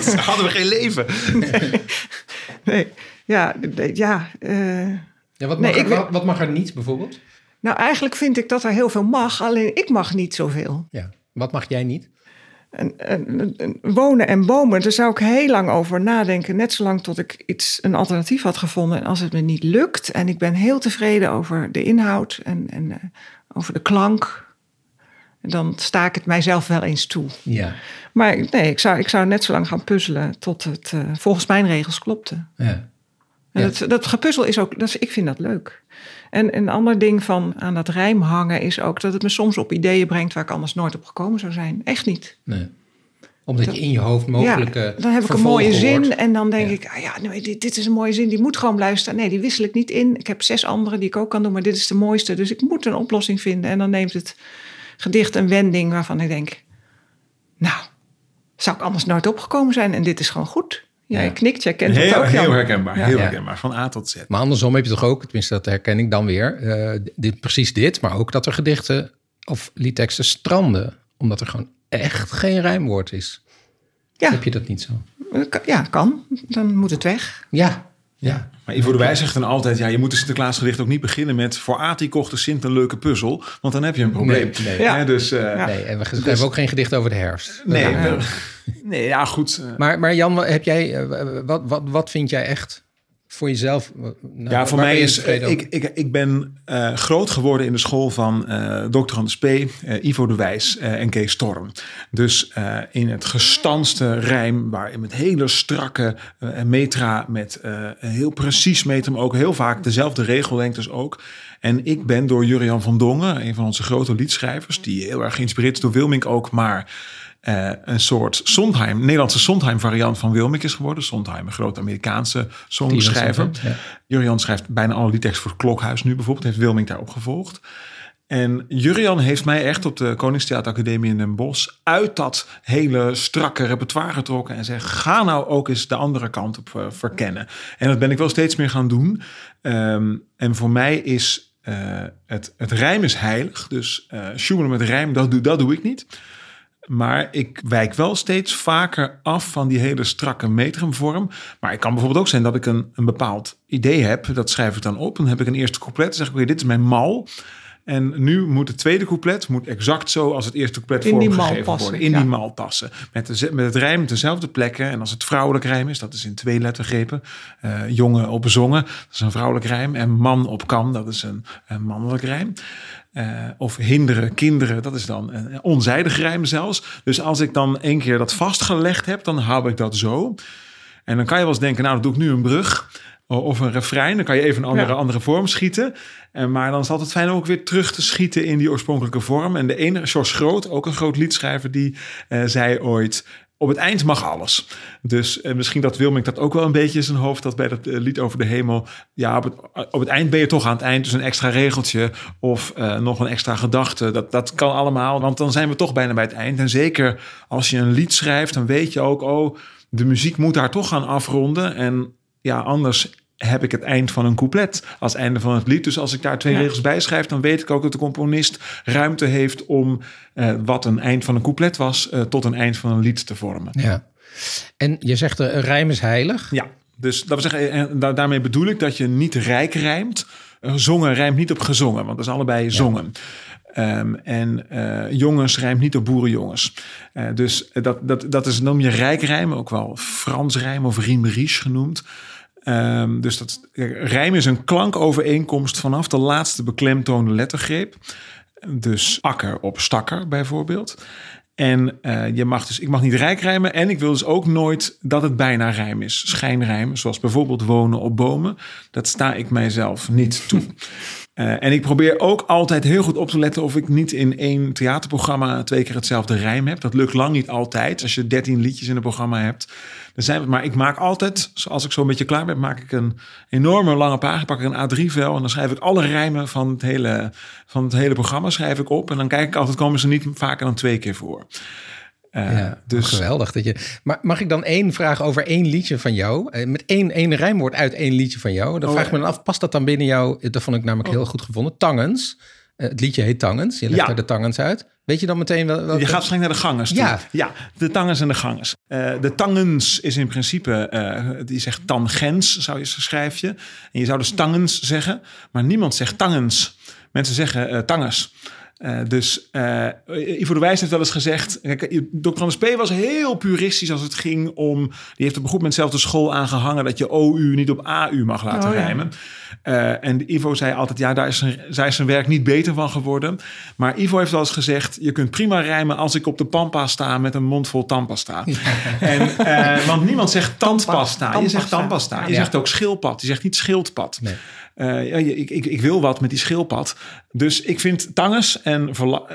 Speaker 3: Dan hadden we geen leven.
Speaker 2: Nee, ja, nee, ja. eh,
Speaker 1: Ja, wat, mag er, wat, wat mag er niet bijvoorbeeld?
Speaker 2: nou, eigenlijk vind ik dat er heel veel mag, alleen ik mag niet zoveel.
Speaker 1: Ja. Wat mag jij niet?
Speaker 2: En, en- en wonen en bomen, daar zou ik heel lang over nadenken. Net zolang tot ik iets, een alternatief had gevonden. En als het me niet lukt en ik ben heel tevreden over de inhoud en, en eh, over de klank, dan sta ik het mijzelf wel eens toe.
Speaker 1: Ja.
Speaker 2: Maar nee, ik zou, ik zou net zo lang gaan puzzelen tot het eh, volgens mijn regels klopte.
Speaker 1: ja.
Speaker 2: En
Speaker 1: Ja.
Speaker 2: dat, dat gepuzzel is ook, dat is, ik vind dat leuk. En een ander ding van aan dat rijm hangen is ook dat het me soms op ideeën brengt waar ik anders nooit op gekomen zou zijn. Echt niet.
Speaker 1: Nee. Omdat je in je hoofd mogelijke
Speaker 2: ja, dan heb ik een mooie zin
Speaker 1: hoort.
Speaker 2: en dan denk
Speaker 1: Ja.
Speaker 2: ik, ah ja, nee, dit, dit is een mooie zin, die moet gewoon staan. Nee, die wissel ik niet in. Ik heb zes andere die ik ook kan doen, maar dit is de mooiste. Dus ik moet een oplossing vinden. En dan neemt het gedicht een wending waarvan ik denk, nou, zou ik anders nooit opgekomen zijn en dit is gewoon goed. Ja,
Speaker 1: Ja.
Speaker 2: je knikt, jij kent het ook.
Speaker 3: Heel herkenbaar,
Speaker 2: Ja.
Speaker 3: heel herkenbaar. Van A tot Z.
Speaker 1: Maar andersom heb je toch ook, tenminste dat herken ik dan weer, eh, dit, precies dit, maar ook dat er gedichten of liedteksten stranden, omdat er gewoon echt geen rijmwoord is.
Speaker 2: Ja.
Speaker 1: Heb je dat niet zo?
Speaker 2: Ja, kan. Dan moet het weg.
Speaker 1: Ja, ja.
Speaker 3: Maar Ivo de Wijs zegt dan altijd... ja, je moet een Sinterklaasgedicht ook niet beginnen met... voor Ati kocht de Sint een leuke puzzel... want dan heb je een probleem.
Speaker 1: Nee, nee.
Speaker 3: Ja. dus, eh,
Speaker 2: Ja.
Speaker 1: Nee, en we schrijven ook geen gedicht over de herfst.
Speaker 3: nee,
Speaker 2: Ja.
Speaker 3: nee, ja, goed. eh,
Speaker 1: Maar, maar Jan, heb jij, eh, wat, wat, wat vind jij echt voor jezelf? Nou,
Speaker 3: ja, voor mij is... ik, ik, ik ben eh, groot geworden in de school van eh Dr. Hans P., eh, Ivo de Wijs eh, en Kees Storm. Dus eh, in het gestanste rijm... waar met hele strakke eh, metra... met eh, heel precies metrum ook... heel vaak dezelfde regellengtes ook... En ik ben door Jurian van Dongen, een van onze grote liedschrijvers, die heel erg geïnspireerd is door Wilmink ook, maar eh, een soort Sondheim, Nederlandse Sondheim variant van Wilmink is geworden. Sondheim, een grote Amerikaanse songschrijver.
Speaker 1: Ja.
Speaker 3: Jurian schrijft bijna alle liedteksten voor het Klokhuis nu bijvoorbeeld, heeft Wilmink daarop gevolgd. En Jurian heeft mij echt op de Koningstheateracademie in Den Bosch uit dat hele strakke repertoire getrokken en zegt: ga nou ook eens de andere kant op eh, verkennen. En dat ben ik wel steeds meer gaan doen. Ehm, en voor mij is eh, het, het rijm is heilig. Dus sjoemelen met rijm, dat doe, dat doe ik niet. Maar ik wijk wel steeds vaker af van die hele strakke metrumvorm. Maar het kan bijvoorbeeld ook zijn dat ik een, een bepaald idee heb. Dat schrijf ik dan op. Dan heb ik een eerste couplet. Dan zeg ik, dit is mijn mal. En nu moet het tweede couplet moet exact zo als het eerste couplet
Speaker 2: In die mal
Speaker 3: vormgegeven
Speaker 2: passen,
Speaker 3: worden. In
Speaker 2: ja.
Speaker 3: die mal passen. Met, de, met het rijm op dezelfde plekken. En als het vrouwelijk rijm is, dat is in twee lettergrepen. Eh, jongen op zongen, dat is een vrouwelijk rijm. En man op kan, dat is een, een mannelijk rijm. Eh, of hinderen, kinderen, dat is dan een onzijdig rijm zelfs. Dus als ik dan één keer dat vastgelegd heb, dan hou ik dat zo. En dan kan je wel eens denken, nou, dan doe ik nu een brug of een refrein. Dan kan je even een andere,
Speaker 2: Ja.
Speaker 3: andere vorm schieten. En, maar dan is het altijd fijn om ook weer terug te schieten in die oorspronkelijke vorm. En de ene, George Groot, ook een groot liedschrijver, die eh, zei ooit... Op het eind mag alles. Dus eh, misschien dat Wilming dat ook wel een beetje in zijn hoofd had bij dat eh, lied over de hemel. Ja, op het, op het eind ben je toch aan het eind. Dus een extra regeltje of eh, nog een extra gedachte. Dat, dat kan allemaal, want dan zijn we toch bijna bij het eind. En zeker als je een lied schrijft, dan weet je ook... oh, de muziek moet daar toch gaan afronden. En ja, anders heb ik het eind van een couplet als einde van het lied. Dus als ik daar twee
Speaker 2: Ja.
Speaker 3: regels bij schrijf, dan weet ik ook dat de componist ruimte heeft om eh, wat een eind van een couplet was, eh, tot een eind van een lied te vormen.
Speaker 1: ja. En je zegt uh, rijm is heilig.
Speaker 3: Ja, dus dat wil zeggen, en da- daarmee bedoel ik dat je niet rijk rijmt. Eh, Zongen rijmt niet op gezongen, want dat is allebei zongen. Ehm, en eh, jongens rijmt niet op boerenjongens. Eh, dus dat, dat, dat is, noem je rijkrijm, ook wel Frans rijm of riemeriche genoemd. Ehm, dus dat, rijm is een klankovereenkomst vanaf de laatste beklemtoonde lettergreep. Dus akker op stakker bijvoorbeeld. En uh, je mag dus, ik mag niet rijk rijmen en ik wil dus ook nooit dat het bijna rijm is. Schijnrijmen, zoals bijvoorbeeld wonen op bomen. Dat sta ik mijzelf niet toe. Uh, en ik probeer ook altijd heel goed op te letten of ik niet in één theaterprogramma twee keer hetzelfde rijm heb. Dat lukt lang niet altijd. Als je dertien liedjes in een programma hebt, dan zijn we. Maar ik maak altijd, als ik zo een beetje klaar ben, maak ik een enorme lange pagina, pak ik een A3-vel en dan schrijf ik alle rijmen van het hele, van het hele programma schrijf ik op. En dan kijk ik altijd, komen ze niet vaker dan twee keer voor.
Speaker 1: Uh, ja, dus... Geweldig. Dat je... Maar mag ik dan één vraag over één liedje van jou? Eh, met één, één rijmwoord uit één liedje van jou. Dan oh, vraag ik me dan af, past dat dan binnen jou? Dat vond ik namelijk oh. heel goed gevonden. Tangens. Uh, het liedje heet Tangens. Je legt ja. er de Tangens uit. Weet je dan meteen wel?
Speaker 3: je gaat streng naar de gangers.
Speaker 1: Ja.
Speaker 3: ja, de Tangens en de gangers. Uh, de Tangens is in principe, uh, die zegt tangens, zou je schrijf je. En je zou dus Tangens zeggen, maar niemand zegt Tangens. Mensen zeggen Tangens. Uh, dus uh, Ivo de Wijs heeft wel eens gezegd... Kijk, Dr. Anders P. was heel puristisch als het ging om... Die heeft op een goed moment zelf de school aangehangen... dat je OU niet op AU mag laten oh, rijmen. Ja. Uh, en Ivo zei altijd... ja, daar is, zijn, daar is zijn werk niet beter van geworden. Maar Ivo heeft wel eens gezegd... je kunt prima rijmen als ik op de pampa sta... met een mond vol tandpasta. Ja. En, want niemand zegt tandpasta. Je zegt tandpasta. Je zegt ook schildpad. Je zegt niet schildpad. Nee. Uh, ik, ik, ik, wil wat met die schildpad. Dus ik vind tangens en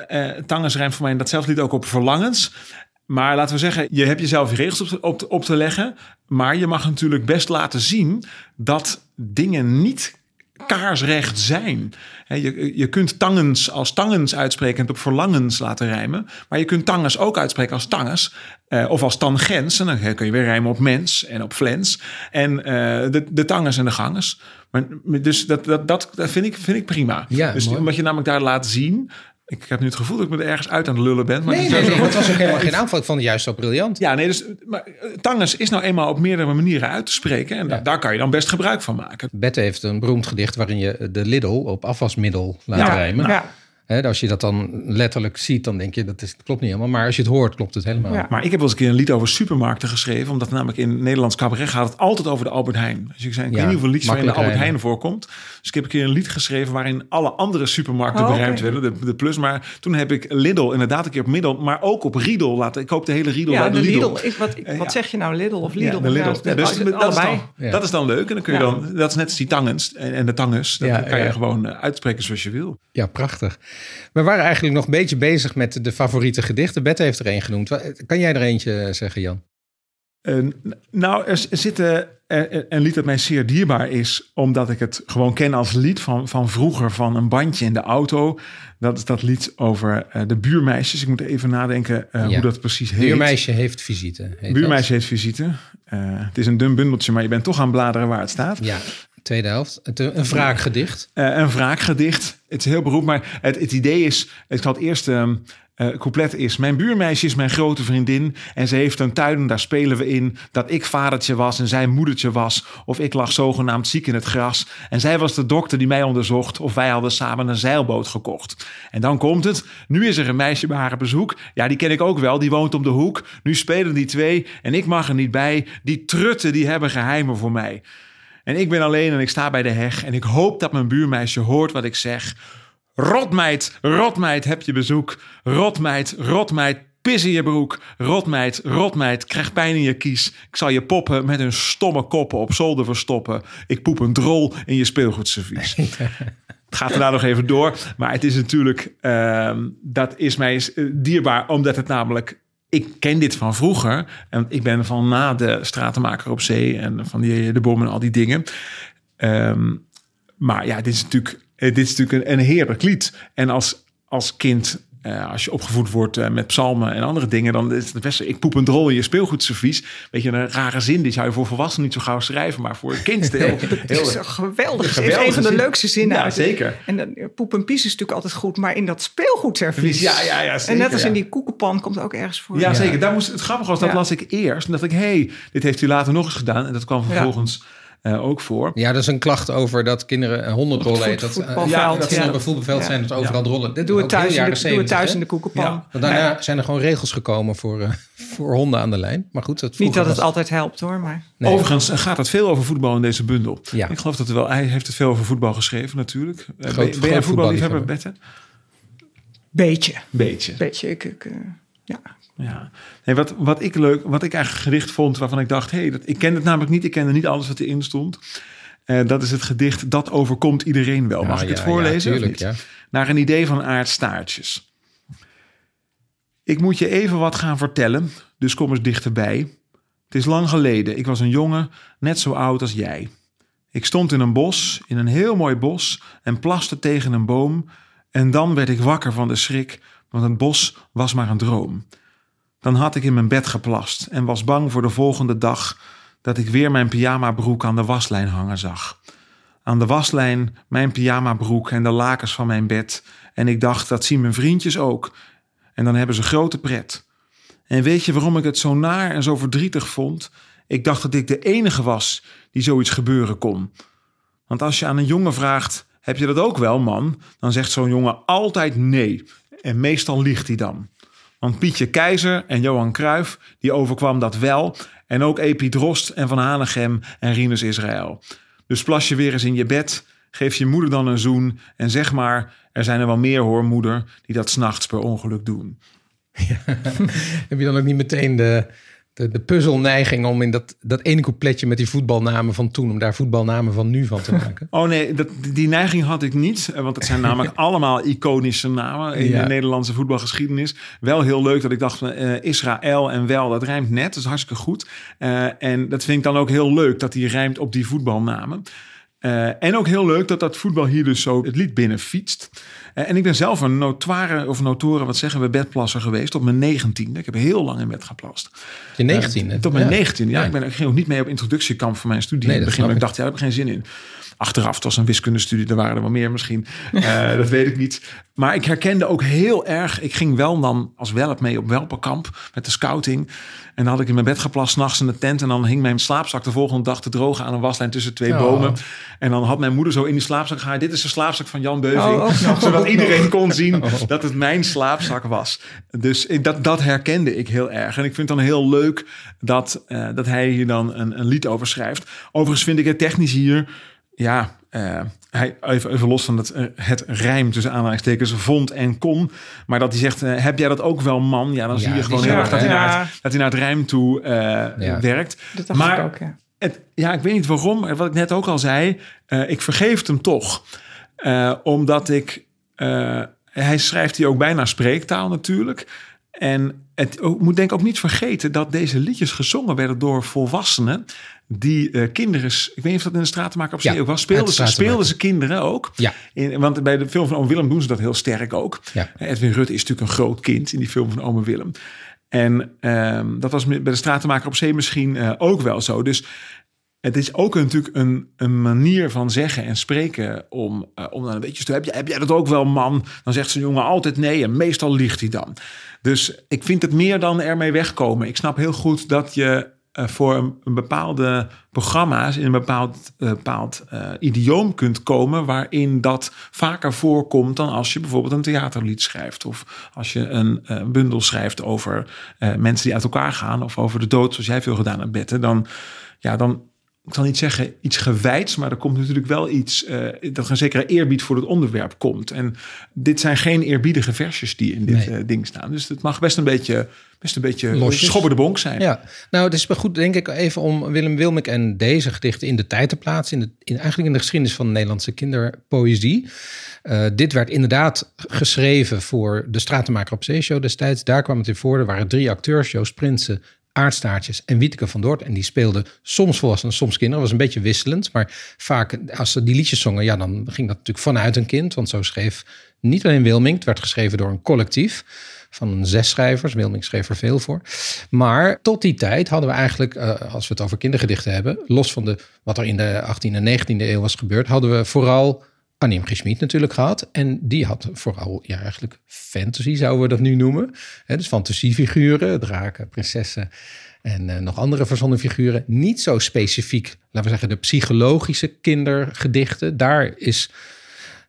Speaker 3: uh, tangens rijmt voor mij datzelfde lied ook op verlangens. Maar laten we zeggen, je hebt jezelf je regels op, op, op te leggen. Maar je mag natuurlijk best laten zien dat dingen niet kaarsrecht zijn. je, je kunt tangens als tangens uitspreken en op verlangens laten rijmen. Maar je kunt tangens ook uitspreken als tangens. Uh, of als tangens. En dan kun je weer rijmen op mens en op flens. En uh, de, de tangens en de ganges. Maar, dus dat, dat, dat, dat vind, ik, vind ik prima.
Speaker 1: Ja,
Speaker 3: dus omdat je namelijk daar laat zien ik heb nu het gevoel dat ik me er ergens uit aan het lullen ben.
Speaker 1: Maar
Speaker 3: nee,
Speaker 1: het, nee, nee, het was ook helemaal geen aanval. Ik vond het juist zo briljant.
Speaker 3: Ja, nee, dus maar, Tangens is nou eenmaal op meerdere manieren uit te spreken. En ja. daar kan je dan best gebruik van maken.
Speaker 1: Bette heeft een beroemd gedicht waarin je de Lidl op afwasmiddel laat ja, rijmen. Ja als je dat dan letterlijk ziet, dan denk je dat, is, dat klopt niet helemaal. Maar als je het hoort, klopt het helemaal. Ja.
Speaker 3: Maar ik heb wel eens een keer een lied over supermarkten geschreven. Omdat namelijk in Nederlands cabaret gaat het altijd over de Albert Heijn. Dus ik zei, ik weet niet hoeveel liedjes waarin de Albert Heijn voorkomt. Dus ik heb een keer een lied geschreven waarin alle andere supermarkten oh, beruimd werden. De, de, plus. Maar toen heb ik Lidl inderdaad een keer op middel, maar ook op Riedel laten. Ik hoop de hele Riedel
Speaker 2: ja,
Speaker 3: bij de,
Speaker 2: Lidl. Lidl. Ik, wat, ik, wat zeg je nou, Lidl of Lidl?
Speaker 3: Ja, de Lidl. Ja, dus dat, is dan, dat is dan leuk. En dan kun je dan, dat is net als die tangens en, en de tangens. Dat kan je gewoon uh, uitspreken zoals je wil.
Speaker 1: Ja, prachtig. We waren eigenlijk nog een beetje bezig met de favoriete gedichten. Bette heeft er één genoemd. Kan jij er eentje zeggen, Jan?
Speaker 3: Uh, nou, er, zitten een lied dat mij zeer dierbaar is, omdat ik het gewoon ken als lied van, van vroeger, van een bandje in de auto. Dat is dat lied over uh, de buurmeisjes. Ik moet even nadenken uh, ja. hoe dat precies heet.
Speaker 1: Buurmeisje heeft visite.
Speaker 3: Heet buurmeisje dat. heeft visite. het is een dun bundeltje, maar je bent toch aan bladeren waar het staat.
Speaker 1: Ja, tweede helft. Een wraakgedicht.
Speaker 3: een wraakgedicht. Het is heel beroemd, maar het, het idee is... Ik zal het eerste um, couplet is... Mijn buurmeisje is mijn grote vriendin... en ze heeft een tuin, daar spelen we in... dat ik vadertje was en zij moedertje was... of ik lag zogenaamd ziek in het gras... en zij was de dokter die mij onderzocht... of wij hadden samen een zeilboot gekocht. En dan komt het... Nu is er een meisje bij haar bezoek... ja, die ken ik ook wel, die woont om de hoek... nu spelen die twee en ik mag er niet bij... die trutten, die hebben geheimen voor mij... En ik ben alleen en ik sta bij de heg en ik hoop dat mijn buurmeisje hoort wat ik zeg. Rotmeid, rotmeid, heb je bezoek. Rotmeid, rotmeid, pis in je broek. Rotmeid, rotmeid, krijg pijn in je kies. Ik zal je poppen met hun stomme koppen op zolder verstoppen. Ik poep een drol in je speelgoedservies. Het gaat er daar nog even door. Maar het is natuurlijk, uh, dat is mij dierbaar, omdat het namelijk ik ken dit van vroeger. En ik ben van na de stratenmaker op zee en van die, de bom en al die dingen. Um, maar ja, dit is natuurlijk, dit is natuurlijk een, een heerlijk lied. En als, als kind uh, als je opgevoed wordt uh, met psalmen en andere dingen, dan is het best. Ik poep een drol in je speelgoedservies. Weet je, een rare zin. Die zou je voor volwassenen niet zo gauw schrijven, maar voor een kind heel.
Speaker 2: heel is geweldig. Het is een van de leukste zinnen.
Speaker 3: Ja, zeker.
Speaker 2: En dan, poep en pies is natuurlijk altijd goed, maar in dat speelgoedservies.
Speaker 3: Ja, ja, ja. Zeker,
Speaker 2: en net als
Speaker 3: ja.
Speaker 2: in die koekenpan komt ook ergens voor.
Speaker 3: Ja, ja. zeker. Daar moest, het grappige was, dat las ik eerst. En dacht ik, hé, hey, dit heeft u later nog eens gedaan. En dat kwam vervolgens eh, ook voor.
Speaker 1: Ja, dat is een klacht over dat kinderen eh, honderdrollen eten. Dat,
Speaker 2: voetbalveld,
Speaker 1: ja, dat ze
Speaker 2: ja.
Speaker 1: voetbalveld
Speaker 2: Ja.
Speaker 1: zijn dat overal rollen.
Speaker 2: Doe het
Speaker 1: ook heel
Speaker 2: thuis, in
Speaker 1: jaren
Speaker 2: de, doe het
Speaker 1: 70,
Speaker 2: thuis
Speaker 1: hè?
Speaker 2: in de koekenpan.
Speaker 3: Ja.
Speaker 1: Want daarna zijn er gewoon regels gekomen voor, eh, voor honden aan de lijn. Maar goed, dat
Speaker 2: Niet dat het altijd helpt hoor, maar
Speaker 1: Nee.
Speaker 3: Overigens gaat het veel over voetbal in deze bundel.
Speaker 1: Ja.
Speaker 3: Ik geloof dat er wel, hij heeft het veel over voetbal geschreven natuurlijk. Eh, ben,
Speaker 1: groot
Speaker 3: ben jij voetballiefhebber,
Speaker 2: beetje.
Speaker 3: Beetje.
Speaker 2: Beetje, ik, ik, ja.
Speaker 3: Ja. Nee, wat, wat ik leuk, wat ik eigenlijk gedicht vond waarvan ik dacht, hé, hey, dat ik ken het namelijk niet, ik kende niet alles wat erin stond. Eh, dat is het gedicht Dat overkomt iedereen wel. Mag
Speaker 1: Ja,
Speaker 3: ik het
Speaker 1: ja,
Speaker 3: voorlezen?
Speaker 1: Ja,
Speaker 3: of
Speaker 1: tuurlijk,
Speaker 3: niet?
Speaker 1: ja.
Speaker 3: Naar een idee van Aard Staartjes. Ik moet je even wat gaan vertellen, dus kom eens dichterbij. Het is lang geleden, ik was een jongen, net zo oud als jij. Ik stond in een bos, in een heel mooi bos, en plaste tegen een boom. En dan werd ik wakker van de schrik, want het bos was maar een droom. Dan had ik in mijn bed geplast en was bang voor de volgende dag dat ik weer mijn pyjamabroek aan de waslijn hangen zag. Aan de waslijn mijn pyjamabroek en de lakens van mijn bed. En ik dacht, dat zien mijn vriendjes ook. En dan hebben ze grote pret. En weet je waarom ik het zo naar en zo verdrietig vond? Ik dacht dat ik de enige was die zoiets gebeuren kon. Want als je aan een jongen vraagt: heb je dat ook wel, man? Dan zegt zo'n jongen altijd nee. En meestal liegt hij dan. Want Pietje Keizer en Johan Cruijff, die overkwam dat wel. En ook Epi Drost en Van Hanegem en Rinus Israël. Dus plas je weer eens in je bed, geef je moeder dan een zoen... en zeg maar, er zijn er wel meer hoor, moeder... die dat s'nachts per ongeluk doen.
Speaker 1: Heb je dan ook niet meteen de, de, de puzzelneiging om in dat, dat ene coupletje met die voetbalnamen van toen, om daar voetbalnamen van nu van te maken?
Speaker 3: Oh nee, dat, die neiging had ik niet. eh, Want het zijn namelijk allemaal iconische namen in
Speaker 1: Ja.
Speaker 3: de Nederlandse voetbalgeschiedenis. Wel heel leuk dat ik dacht, eh, Israël en wel, dat rijmt net. Dat is hartstikke goed. Eh, en dat vind ik dan ook heel leuk dat die rijmt op die voetbalnamen. En ook heel leuk dat dat voetbal hier dus zo het lied binnenfietst. Eh, en ik ben zelf een notoire, of notoren, wat zeggen we, bedplasser geweest op mijn negentiende. Ik heb heel lang in bed geplast.
Speaker 1: Je 19
Speaker 3: Eh, tot mijn. 19. Ja,
Speaker 1: Ja.
Speaker 3: Ik, ben, ik ging ook niet mee op introductiekamp voor mijn studie.
Speaker 1: Nee,
Speaker 3: in het begin, ik dacht, ja, daar heb ik geen zin in. Achteraf, het was een wiskundestudie, er waren er wel meer misschien. Eh, dat weet ik niet. Maar ik herkende ook heel erg, ik ging wel dan als welp mee op welpenkamp met de scouting. En dan had ik in mijn bed geplast, 's nachts in de tent. En dan hing mijn slaapzak de volgende dag te drogen aan een waslijn tussen twee
Speaker 1: Oh.
Speaker 3: bomen. En dan had mijn moeder zo in die slaapzak gehaald. Dit is de slaapzak van Jan Beuving.
Speaker 2: Oh, nog.
Speaker 3: Zodat iedereen kon zien dat het mijn slaapzak was. Dus ik, dat, dat herkende ik heel erg. En ik vind het dan heel leuk dat, eh, dat hij hier dan een, een lied over schrijft. Overigens vind ik het technisch hier... Ja, eh, hij, even, even los van het, eh, het rijm tussen aanhalingstekens vond en kon. Maar dat hij zegt, eh, heb jij dat ook wel man? Ja, dan
Speaker 1: Ja,
Speaker 3: zie je gewoon heel erg dat, hij naar het, dat hij naar het rijm toe eh,
Speaker 1: Ja.
Speaker 3: werkt.
Speaker 2: Dat dacht
Speaker 3: Maar-
Speaker 2: ik ook, ja.
Speaker 3: Het, ja, ik weet niet waarom. Wat ik net ook al zei. eh, ik vergeef het hem toch. Eh, omdat ik... eh, hij schrijft hier ook bijna spreektaal natuurlijk. En het ook- moet denk ik ook niet vergeten... dat deze liedjes gezongen werden door volwassenen... die eh, kinderen... Ik weet niet of dat in de stratenmaker op
Speaker 1: Ja,
Speaker 3: zee ook was. Speelden ze,
Speaker 1: de
Speaker 3: speelden ze kinderen ook.
Speaker 1: Ja.
Speaker 3: In, want bij de film van Oom Willem doen ze dat heel sterk ook.
Speaker 1: Ja.
Speaker 3: Edwin Rutte is natuurlijk een groot kind in die film van Ome Willem. En ehm, dat was bij de Stratenmaker op Zee misschien eh, ook wel zo. Dus het is ook natuurlijk een, een manier van zeggen en spreken om, eh, om dan een beetje te heb, heb jij dat ook wel, man? Dan zegt zo'n jongen altijd nee en meestal liegt hij dan. Dus ik vind het meer dan ermee wegkomen. Ik snap heel goed dat je eh, voor een, bepaalde programma's in een bepaald, eh, bepaald idioom kunt komen waarin dat vaker voorkomt dan als je bijvoorbeeld een theaterlied schrijft of als je een bundel schrijft over mensen die uit elkaar gaan of over de dood zoals jij veel gedaan hebt Bette, dan ja dan ik zal niet zeggen iets gewijds, maar er komt natuurlijk wel iets eh, dat er een zekere eerbied voor het onderwerp komt. En dit zijn geen eerbiedige versjes die in dit
Speaker 1: Nee.
Speaker 3: eh, ding staan. Dus het mag best een beetje, best een beetje
Speaker 1: Losjes.
Speaker 3: schobber de bonk zijn.
Speaker 1: Ja, nou, het is goed, denk ik, even om Willem Wilmink en deze gedichten in de tijd te plaatsen. In de, in, eigenlijk in de geschiedenis van de Nederlandse kinderpoëzie. Eh, dit werd inderdaad geschreven voor de Stratenmaker op Zeeshow destijds. Daar kwam het in voor. Er waren drie acteurs, Joost Prinsen, Aardstaartjes en Wieteke van Dort. En die speelden soms volwassenen, soms kinderen. was een beetje wisselend. Maar vaak, als ze die liedjes zongen, ja, dan ging dat natuurlijk vanuit een kind. Want zo schreef niet alleen Wilmink, het werd geschreven door een collectief van zes schrijvers. Wilming schreef er veel voor. Maar tot die tijd hadden we eigenlijk, eh, als we het over kindergedichten hebben, los van de, wat er in de 18e en 19e eeuw was gebeurd, hadden we vooral Annie M. G. Schmid natuurlijk gehad. En die had vooral ja, eigenlijk fantasy, zouden we dat nu noemen. Hè, dus fantasiefiguren, draken, prinsessen en eh, nog andere verzonnen figuren. Niet zo specifiek, laten we zeggen, de psychologische kindergedichten. Daar is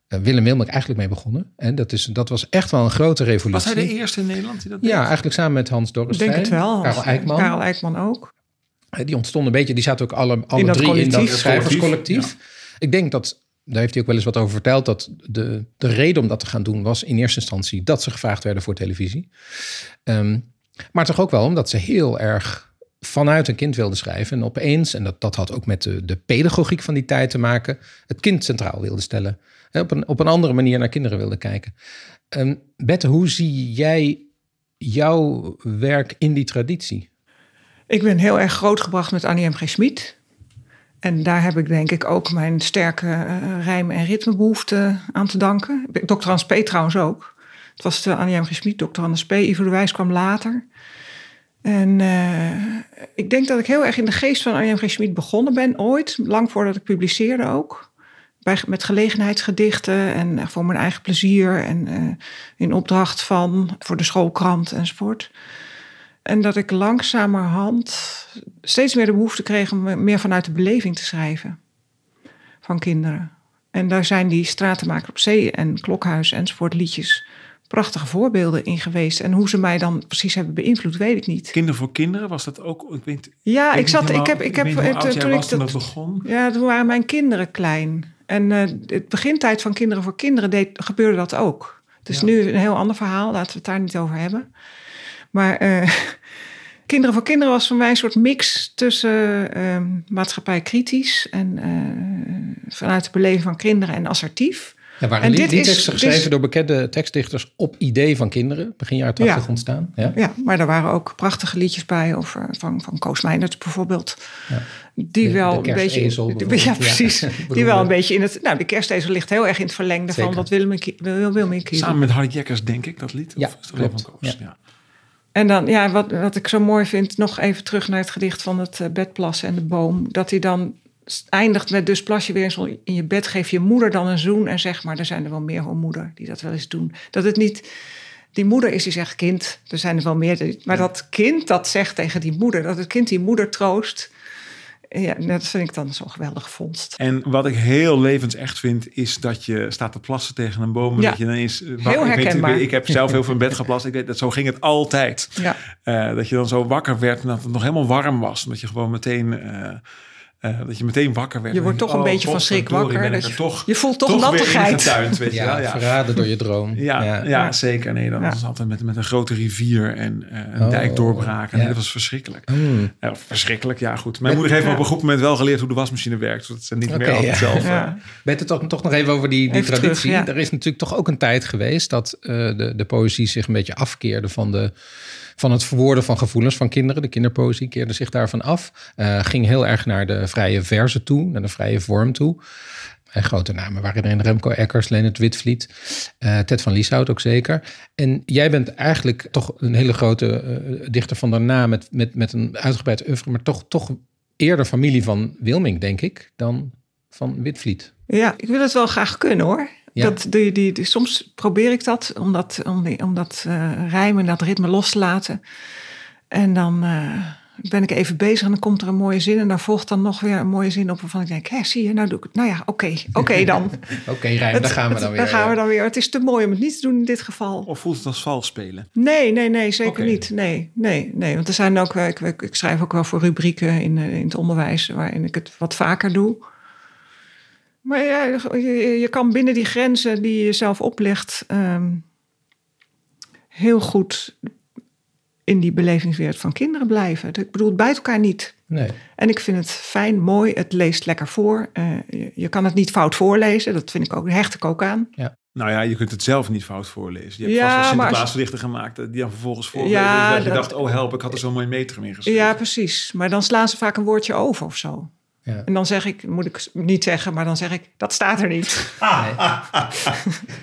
Speaker 1: uh, Willem Wilmink eigenlijk mee begonnen. En dat, is, dat was echt wel een grote revolutie.
Speaker 3: Was hij de eerste in Nederland die dat deed?
Speaker 1: Ja, eigenlijk samen met Hans
Speaker 2: Ik
Speaker 1: Dorrestein.
Speaker 2: denk het wel.
Speaker 1: Karel Eijkman.
Speaker 2: Karel Eijkman ook.
Speaker 1: Eh, Die ontstonden een beetje, die zaten ook alle, alle
Speaker 2: dat
Speaker 1: drie in dat
Speaker 2: collectief.
Speaker 1: schrijverscollectief. Ik denk dat, daar heeft hij ook wel eens wat over verteld, dat de, de reden om dat te gaan doen was in eerste instantie dat ze gevraagd werden voor televisie. Ehm, maar toch ook wel omdat ze heel erg vanuit een kind wilden schrijven. En opeens, en dat, dat had ook met de, de pedagogiek van die tijd te maken, het kind centraal wilden stellen. En op, een, op een andere manier naar kinderen wilden kijken. Ehm Bette, hoe zie jij jouw werk in die traditie?
Speaker 2: Ik ben heel erg grootgebracht met Annie M. G. Schmid. En daar heb ik denk ik ook mijn sterke eh, rijm- en ritmebehoefte aan te danken. Dr. Hans P. trouwens ook. Het was de Annie M. G. Schmid, Dr. Hans P. Ivo de Wijs kwam later. En eh, ik denk dat ik heel erg in de geest van Annie M. G. Schmid begonnen ben ooit. Lang voordat ik publiceerde ook. Met gelegenheidsgedichten en eh, voor mijn eigen plezier. En in opdracht van voor de schoolkrant enzovoort. En dat ik langzamerhand steeds meer de behoefte kreeg om meer vanuit de beleving te schrijven. Van kinderen. En daar zijn die Stratenmaker op Zee en Klokhuis enzovoort liedjes prachtige voorbeelden in geweest. En hoe ze mij dan precies hebben beïnvloed, weet ik niet.
Speaker 3: Kinder voor kinderen, was dat ook? Ik weet,
Speaker 2: Ja, ik
Speaker 3: niet
Speaker 2: zat, ik
Speaker 3: helemaal-
Speaker 2: heb, ik heb, eh, toen ik dat,
Speaker 3: dat begon.
Speaker 2: ja, toen waren mijn kinderen klein. En eh, het begintijd van Kinderen voor Kinderen deed, gebeurde dat ook. Het is
Speaker 3: Ja.
Speaker 2: nu een heel ander verhaal, laten we het daar niet over hebben. Maar eh, Kinderen voor Kinderen was voor mij een soort mix tussen eh, maatschappij kritisch en eh, vanuit de beleving van kinderen en assertief.
Speaker 1: Er waren
Speaker 2: En dit is
Speaker 1: liedteksten geschreven
Speaker 2: dus-
Speaker 1: door bekende tekstdichters op idee van kinderen. Begin jaren 80
Speaker 2: Ja.
Speaker 1: ontstaan. Ja.
Speaker 2: Ja, maar er waren ook prachtige liedjes bij over, van, van Koos Meinert bijvoorbeeld.
Speaker 1: Ja.
Speaker 2: Die
Speaker 1: De-
Speaker 2: wel
Speaker 1: de
Speaker 2: een beetje. ja,
Speaker 1: Ja,
Speaker 2: precies. die wel een beetje in het. Nou, de kerstezel ligt heel erg in het verlengde
Speaker 1: Zeker.
Speaker 2: van wat Willem Wil, Wilmink hier
Speaker 3: Samen met Harry Jekkers, denk ik, dat lied?
Speaker 1: Ja,
Speaker 3: Of is dat
Speaker 1: klopt.
Speaker 3: van Koos?
Speaker 1: Ja.
Speaker 2: En dan, ja, wat, wat ik zo mooi vind, nog even terug naar het gedicht van het eh, bedplassen en de boom. Dat hij dan eindigt met dus plas je weer eens in je bed, geef je moeder dan een zoen en zeg maar, er zijn er wel meer hoor moeder die dat wel eens doen. Dat het niet die moeder is die zegt kind, er zijn er wel meer. Maar dat kind dat zegt tegen die moeder, dat het kind die moeder troost. Ja, dat vind ik dan zo'n geweldige vondst.
Speaker 3: En wat ik heel levensecht vind, is dat je staat te plassen tegen een boom. en
Speaker 2: Ja.
Speaker 3: Dat je eh,
Speaker 2: Heel
Speaker 3: ik, weet, ik,
Speaker 2: herkenbaar.
Speaker 3: weet- ik heb zelf heel veel in bed geplast. Ik weet dat zo ging het altijd.
Speaker 2: Ja.
Speaker 3: Eh, dat je dan zo wakker werd en dat het nog helemaal warm was. Omdat je gewoon meteen, eh, eh, dat je meteen wakker werd.
Speaker 2: Je wordt
Speaker 3: dan
Speaker 2: toch een
Speaker 3: denk
Speaker 2: beetje van schrik wakker.
Speaker 3: ben ik
Speaker 2: Dat
Speaker 3: er
Speaker 2: je-
Speaker 3: toch,
Speaker 2: je voelt toch
Speaker 3: weer
Speaker 2: nattigheid.
Speaker 3: weet je
Speaker 1: Ja,
Speaker 3: wel. Ja.
Speaker 1: verraden door je droom.
Speaker 3: Ja, ja.
Speaker 2: Ja.
Speaker 3: zeker. Nee, dat
Speaker 2: Ja.
Speaker 3: was altijd met, met een grote rivier en eh, een
Speaker 1: Oh,
Speaker 3: dijk doorbraken.
Speaker 1: ja.
Speaker 3: Dat was verschrikkelijk. Ja, verschrikkelijk, ja goed. Mijn moeder heeft me op een goed moment wel geleerd hoe de wasmachine werkt. Zodat ze niet meer altijd
Speaker 1: ja.
Speaker 3: zelf... eh,
Speaker 2: Ja.
Speaker 1: Bette, toch, toch nog even over die, die
Speaker 2: Even
Speaker 1: traditie.
Speaker 2: terug, ja.
Speaker 1: Er is natuurlijk toch ook een tijd geweest dat eh, de, de poëzie zich een beetje afkeerde van, de, van het verwoorden van gevoelens van kinderen. De kinderpoëzie keerde zich daarvan af. Eh, ging heel erg naar de vrije verzen toe, naar de vrije vorm toe. En grote namen waren erin Remco Eckers, Leonard Witvliet, eh, Ted van Lieshout ook zeker. En jij bent eigenlijk toch een hele grote eh, dichter van daarna met, met, met een uitgebreid oeuvre, maar toch, toch eerder familie van Wilming, denk ik, dan van Witvliet.
Speaker 2: Ja, ik wil het wel graag kunnen hoor.
Speaker 1: Ja.
Speaker 2: Dat, die, die, die- soms probeer ik dat om dat, om die, om dat eh, rijmen, dat ritme los te laten. En dan eh, ben ik even bezig en dan komt er een mooie zin. En daar volgt dan nog weer een mooie zin op waarvan ik denk, hé, zie je, nou doe ik het. Nou ja, oké, oké dan.
Speaker 1: Oké, Rijn,
Speaker 2: Het-
Speaker 1: daar gaan we
Speaker 2: het-
Speaker 1: dan weer.
Speaker 2: Daar gaan we
Speaker 1: ja.
Speaker 2: dan weer. Het is te mooi om het niet te doen in dit geval.
Speaker 3: Of voelt het als vals spelen?
Speaker 2: Nee, nee, nee, zeker niet. Nee, nee, nee. Want er zijn ook, ik, ik, schrijf ook wel voor rubrieken in, eh, in het onderwijs waarin ik het wat vaker doe. Maar ja, je, je kan binnen die grenzen die je jezelf oplegt ehm, heel goed in die belevingswereld van kinderen blijven. Ik bedoel, het bijt elkaar niet.
Speaker 1: Nee.
Speaker 2: En ik vind het fijn, mooi, het leest lekker voor. Eh, je, je kan het niet fout voorlezen, dat vind ik ook, hecht ik ook aan.
Speaker 3: Nou ja, je kunt het zelf niet fout voorlezen. Je hebt
Speaker 2: Ja,
Speaker 3: vast wel
Speaker 2: maar als-
Speaker 3: Sinterklaasgedichten gemaakt eh, die dan vervolgens voorgelezen
Speaker 2: Ja.
Speaker 3: Dat je dacht, oh help, ik had er zo'n mooi metrum in geschreven.
Speaker 2: Ja, precies. Maar dan slaan ze vaak een woordje over of zo.
Speaker 1: Ja.
Speaker 2: En dan zeg ik, moet ik niet zeggen, maar dan zeg ik, dat staat er niet.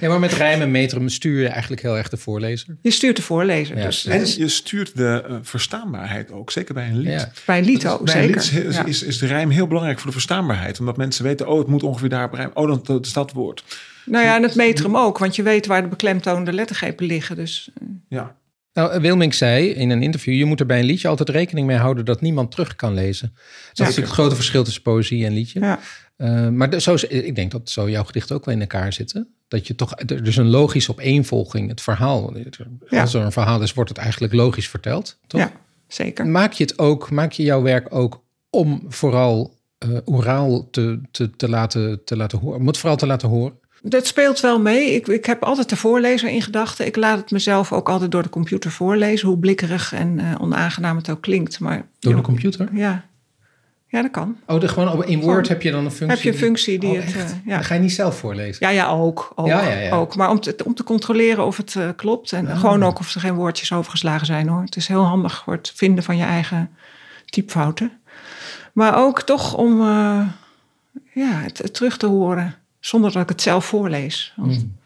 Speaker 1: Ja, maar met rijm en metrum stuur je eigenlijk heel erg de voorlezer.
Speaker 2: Je stuurt de voorlezer.
Speaker 1: Ja.
Speaker 2: Dus
Speaker 3: En
Speaker 2: dus
Speaker 3: je stuurt de eh, verstaanbaarheid ook, zeker bij een lied.
Speaker 1: Ja.
Speaker 2: bij een lied ook,
Speaker 3: bij een
Speaker 2: zeker.
Speaker 3: lied is, is,
Speaker 2: Ja.
Speaker 3: is, is de rijm heel belangrijk voor de verstaanbaarheid. Omdat mensen weten, oh, het moet ongeveer daar op rijm. Oh, dan dat is dat woord.
Speaker 2: Nou ja, en het metrum ook, want je weet waar de beklemtoonde lettergrepen liggen. Dus
Speaker 3: Ja.
Speaker 1: Nou, Wilming zei in een interview: je moet er bij een liedje altijd rekening mee houden dat niemand terug kan lezen. Dat is natuurlijk het grote verschil tussen poëzie en liedje.
Speaker 2: Ja.
Speaker 1: Uh, maar de, zo, ik denk dat zo jouw gedichten ook wel in elkaar zitten. Dat je toch, er is een logische opeenvolging, het verhaal.
Speaker 2: Ja.
Speaker 1: Als er een verhaal is, wordt het eigenlijk logisch verteld. Toch?
Speaker 2: Ja, zeker.
Speaker 1: Maak je het ook, maak je jouw werk ook om vooral uh, oraal te, te, te, laten, te laten horen, om het vooral te laten horen?
Speaker 2: Dat speelt wel mee. Ik, ik heb altijd de voorlezer in gedachten. Ik laat het mezelf ook altijd door de computer voorlezen, hoe blikkerig en uh, onaangenaam het ook klinkt. Maar,
Speaker 1: door de computer?
Speaker 2: Ja. Ja, dat kan.
Speaker 1: Oh, de, gewoon in Word
Speaker 2: Gewoon.
Speaker 1: heb je dan een functie?
Speaker 2: Heb je een functie die
Speaker 1: Oh,
Speaker 2: het... eh, ja.
Speaker 1: Dan ga je niet zelf voorlezen?
Speaker 2: Ja, ja, ook. ook,
Speaker 1: Ja, ja, ja.
Speaker 2: ook. Maar om te, om te controleren of het eh, klopt. En
Speaker 1: Ah.
Speaker 2: gewoon ook of er geen woordjes overgeslagen zijn hoor. Het is heel handig voor het vinden van je eigen typfouten. Maar ook toch om eh, ja, het, het terug te horen zonder dat ik het zelf voorlees. Want-
Speaker 1: Mm.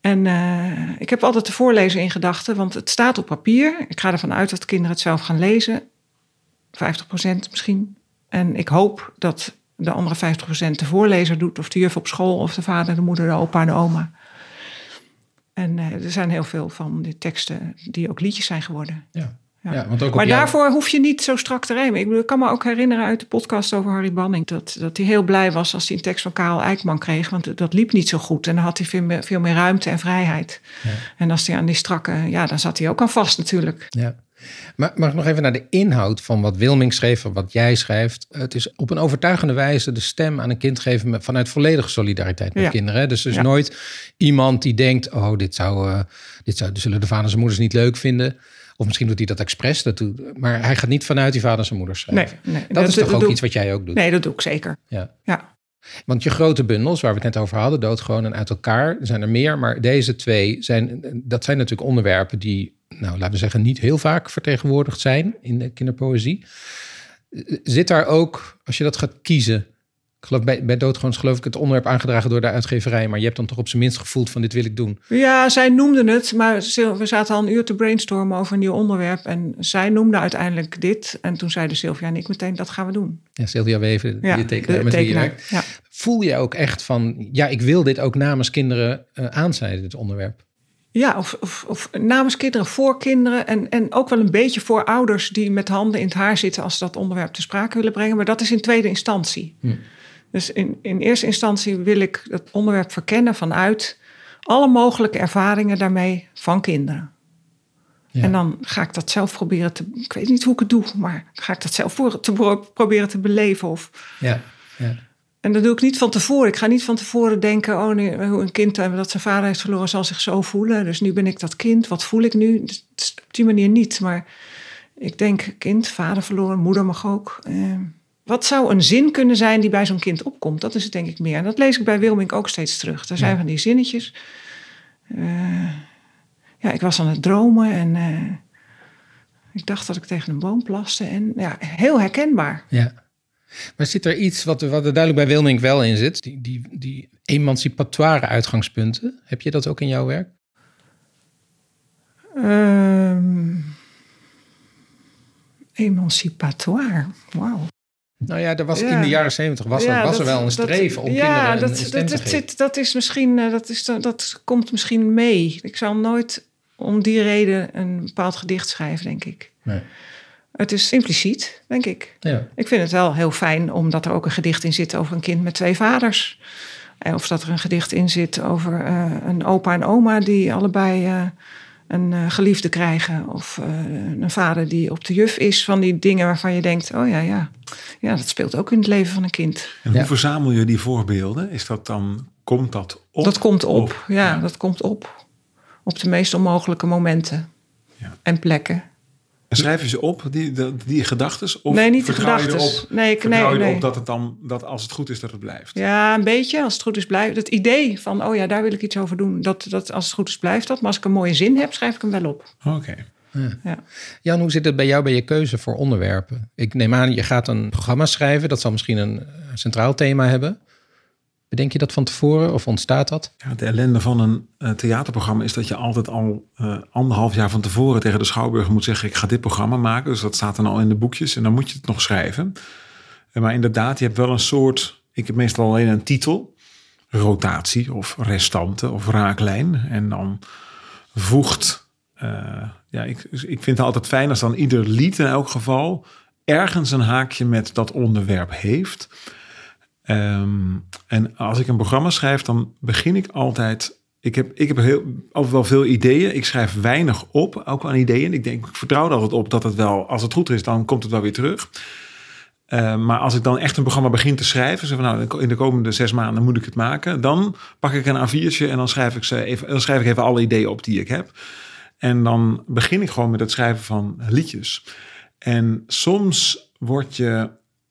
Speaker 2: En eh, ik heb altijd de voorlezer in gedachten, want het staat op papier. Ik ga ervan uit dat kinderen het zelf gaan lezen. 50% misschien. En ik hoop dat de andere 50% de voorlezer doet, of de juf op school, of de vader, de moeder, de opa en de oma. En eh, er zijn heel veel van die teksten die ook liedjes zijn geworden.
Speaker 1: Ja.
Speaker 2: Ja.
Speaker 1: Ja, want ook
Speaker 2: Maar
Speaker 1: jou-
Speaker 2: daarvoor hoef je niet zo strak te rijmen. Ik, bedoel, ik kan me ook herinneren uit de podcast over Harry Banning... dat, dat hij heel blij was als hij een tekst van Karel Eikman kreeg... want dat liep niet zo goed. En dan had hij veel meer, veel meer ruimte en vrijheid.
Speaker 1: Ja.
Speaker 2: En als hij aan die strakke... ja, dan zat hij ook aan vast natuurlijk.
Speaker 1: Ja. Maar mag ik nog even naar de inhoud van wat Wilming schreef, van wat jij schrijft. Het is op een overtuigende wijze de stem aan een kind geven vanuit volledige solidariteit met
Speaker 2: Ja.
Speaker 1: kinderen. Dus er is nooit iemand die denkt, oh, dit zou, eh, dit zou, zullen de vaders en moeders niet leuk vinden. Of misschien doet hij dat expres. Dat doet, maar hij gaat niet vanuit die vaders en moeders schrijven.
Speaker 2: Nee, nee,
Speaker 1: dat, is toch ook
Speaker 2: doe-
Speaker 1: iets wat jij ook doet?
Speaker 2: Nee, dat doe ik zeker.
Speaker 1: Ja.
Speaker 2: Ja.
Speaker 1: Want je grote bundels, waar we het net over hadden, doodgewoon en uit elkaar, er zijn er meer. Maar deze twee zijn, dat zijn natuurlijk onderwerpen die, nou laten we zeggen, niet heel vaak vertegenwoordigd zijn in de kinderpoëzie. Zit daar ook, als je dat gaat kiezen, ik geloof bij, bij geloof ik het onderwerp aangedragen door de uitgeverij, maar je hebt dan toch op zijn minst gevoeld van dit wil ik doen.
Speaker 2: Ja, zij noemden het, maar we zaten al een uur te brainstormen over een nieuw onderwerp. En zij noemde uiteindelijk dit. En toen zeiden Sylvia en ik meteen, dat gaan we doen.
Speaker 1: Ja, Sylvia Weven,
Speaker 2: Ja,
Speaker 1: je tekenaar
Speaker 2: de
Speaker 1: met wie je
Speaker 2: tekenaar.
Speaker 1: werkt.
Speaker 2: Ja.
Speaker 1: Voel je ook echt van, ja, ik wil dit ook namens kinderen aansnijden, dit onderwerp?
Speaker 2: Ja, of, of, of namens kinderen, voor kinderen en, en ook wel een beetje voor ouders die met handen in het haar zitten als ze dat onderwerp te sprake willen brengen. Maar dat is in tweede instantie.
Speaker 1: Hm.
Speaker 2: Dus in, in eerste instantie wil ik het onderwerp verkennen vanuit alle mogelijke ervaringen daarmee van kinderen.
Speaker 1: Ja.
Speaker 2: En dan ga ik dat zelf proberen te. Ik weet niet hoe ik het doe, maar ga ik dat zelf voor, te pro- proberen te beleven. Of,
Speaker 1: Ja, ja.
Speaker 2: en dat doe ik niet van tevoren. Ik ga niet van tevoren denken: oh, nee, hoe een kind eh, dat zijn vader heeft verloren zal zich zo voelen. Dus nu ben ik dat kind. Wat voel ik nu? Dus op die manier niet. Maar ik denk: kind, vader verloren, moeder mag ook. Eh, wat zou een zin kunnen zijn die bij zo'n kind opkomt? Dat is het denk ik meer. En dat lees ik bij Wilming ook steeds terug. Er zijn
Speaker 1: Ja.
Speaker 2: van die zinnetjes. Eh, ja, ik was aan het dromen en eh, ik dacht dat ik tegen een boom plaste. En ja, heel herkenbaar.
Speaker 1: Ja. Maar zit er iets wat, wat er duidelijk bij Wilming wel in zit? Die, die, die emancipatoire uitgangspunten. Heb je dat ook in jouw werk?
Speaker 2: Ehm, emancipatoire, wauw.
Speaker 1: Nou ja, er was
Speaker 2: Ja.
Speaker 1: in de jaren zeventig was,
Speaker 2: Ja,
Speaker 1: er- was er
Speaker 2: dat-
Speaker 1: wel een
Speaker 2: dat-
Speaker 1: streven om
Speaker 2: ja,
Speaker 1: kinderen
Speaker 2: dat,
Speaker 1: een stem
Speaker 2: dat,
Speaker 1: te
Speaker 2: dat, zit, dat is misschien, eh, dat, is, dat komt misschien mee. Ik zal nooit om die reden een bepaald gedicht schrijven, denk ik.
Speaker 1: Nee.
Speaker 2: Het is impliciet, denk ik.
Speaker 1: Ja.
Speaker 2: Ik vind het wel heel fijn omdat er ook een gedicht in zit over een kind met twee vaders. En Of dat er een gedicht in zit over eh, een opa en oma die allebei eh, een eh, geliefde krijgen. Of eh, een vader die op de juf is van die dingen waarvan je denkt: oh ja, ja, ja, dat speelt ook in het leven van een kind.
Speaker 3: En
Speaker 1: Ja.
Speaker 3: hoe verzamel je die voorbeelden? Is dat dan, komt dat op?
Speaker 2: dat komt op,
Speaker 3: Op,
Speaker 2: ja,
Speaker 3: ja.
Speaker 2: dat komt op. Op de meest onmogelijke momenten
Speaker 3: Ja.
Speaker 2: en plekken.
Speaker 3: En schrijf je ze op, die, die, die gedachtes? Of
Speaker 2: nee, niet de gedachten. Nee, ik, nee, nee.
Speaker 3: erop dat het dan, dat als het goed is, dat het blijft?
Speaker 2: Ja, een beetje. Als het goed is, blijft het idee van, oh ja, daar wil ik iets over doen. Dat, dat als het goed is, blijft dat. Maar als ik een mooie zin heb, schrijf ik hem wel op.
Speaker 3: Oké.
Speaker 2: Ja.
Speaker 1: Jan, hoe zit het bij jou bij je keuze voor onderwerpen? Ik neem aan, je gaat een programma schrijven. Dat zal misschien een eh, centraal thema hebben. Bedenk je dat van tevoren of ontstaat dat?
Speaker 3: Ja, de ellende van een eh, theaterprogramma is dat je altijd al eh, anderhalf jaar van tevoren tegen de schouwburg moet zeggen: Ik ga dit programma maken. Dus dat staat dan al in de boekjes en dan moet je het nog schrijven. Eh, Maar inderdaad, je hebt wel een soort. Ik heb meestal alleen een titel: rotatie of restanten of raaklijn. En dan voegt ja, ik, ik vind het altijd fijn als dan ieder lied in elk geval ergens een haakje met dat onderwerp heeft. Ehm, en als ik een programma schrijf, dan begin ik altijd. Ik heb, ik heb heel, altijd wel veel ideeën. Ik schrijf weinig op, ook aan ideeën. Ik denk, ik vertrouw er altijd op dat het wel, als het goed is, dan komt het wel weer terug. Ehm, maar als ik dan echt een programma begin te schrijven, zeg van nou, in de komende zes maanden moet ik het maken, dan pak ik een A4'tje en dan schrijf ik ze even, dan schrijf ik even alle ideeën op die ik heb. En dan begin ik gewoon met het schrijven van liedjes. En soms word je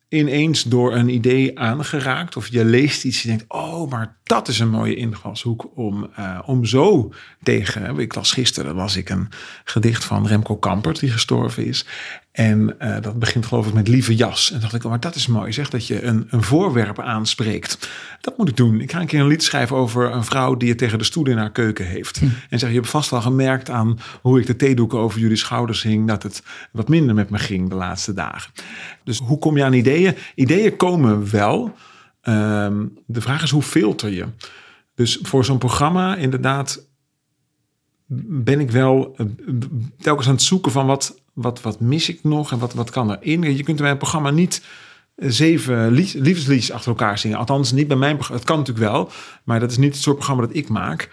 Speaker 3: ineens door een idee aangeraakt. Of je leest iets en denkt, oh, maar dat is een mooie invalshoek om, uh, om zo tegen... Ik las gisteren was ik een gedicht van Remco Kampert, die gestorven is. En uh, dat begint geloof ik met lieve jas. En dacht ik, oh, maar dat is mooi zeg, dat je een, een voorwerp aanspreekt. Dat moet ik doen. Ik ga een keer een lied schrijven over een vrouw die het tegen de stoel in haar keuken heeft. Hm. En zeg, je hebt vast wel gemerkt aan hoe ik de theedoeken over jullie schouders hing, dat het wat minder met me ging de laatste dagen. Dus hoe kom je aan ideeën? Ideeën komen wel. Um, de vraag is, hoe filter je? Dus voor zo'n programma inderdaad ben ik wel eh, telkens aan het zoeken van wat, wat, wat mis ik nog en wat, wat kan erin. Je kunt bij een programma niet eh, zeven liefdesliedjes achter elkaar zingen. Althans, niet bij mijn programma. Het kan natuurlijk wel, maar dat is niet het soort programma dat ik maak.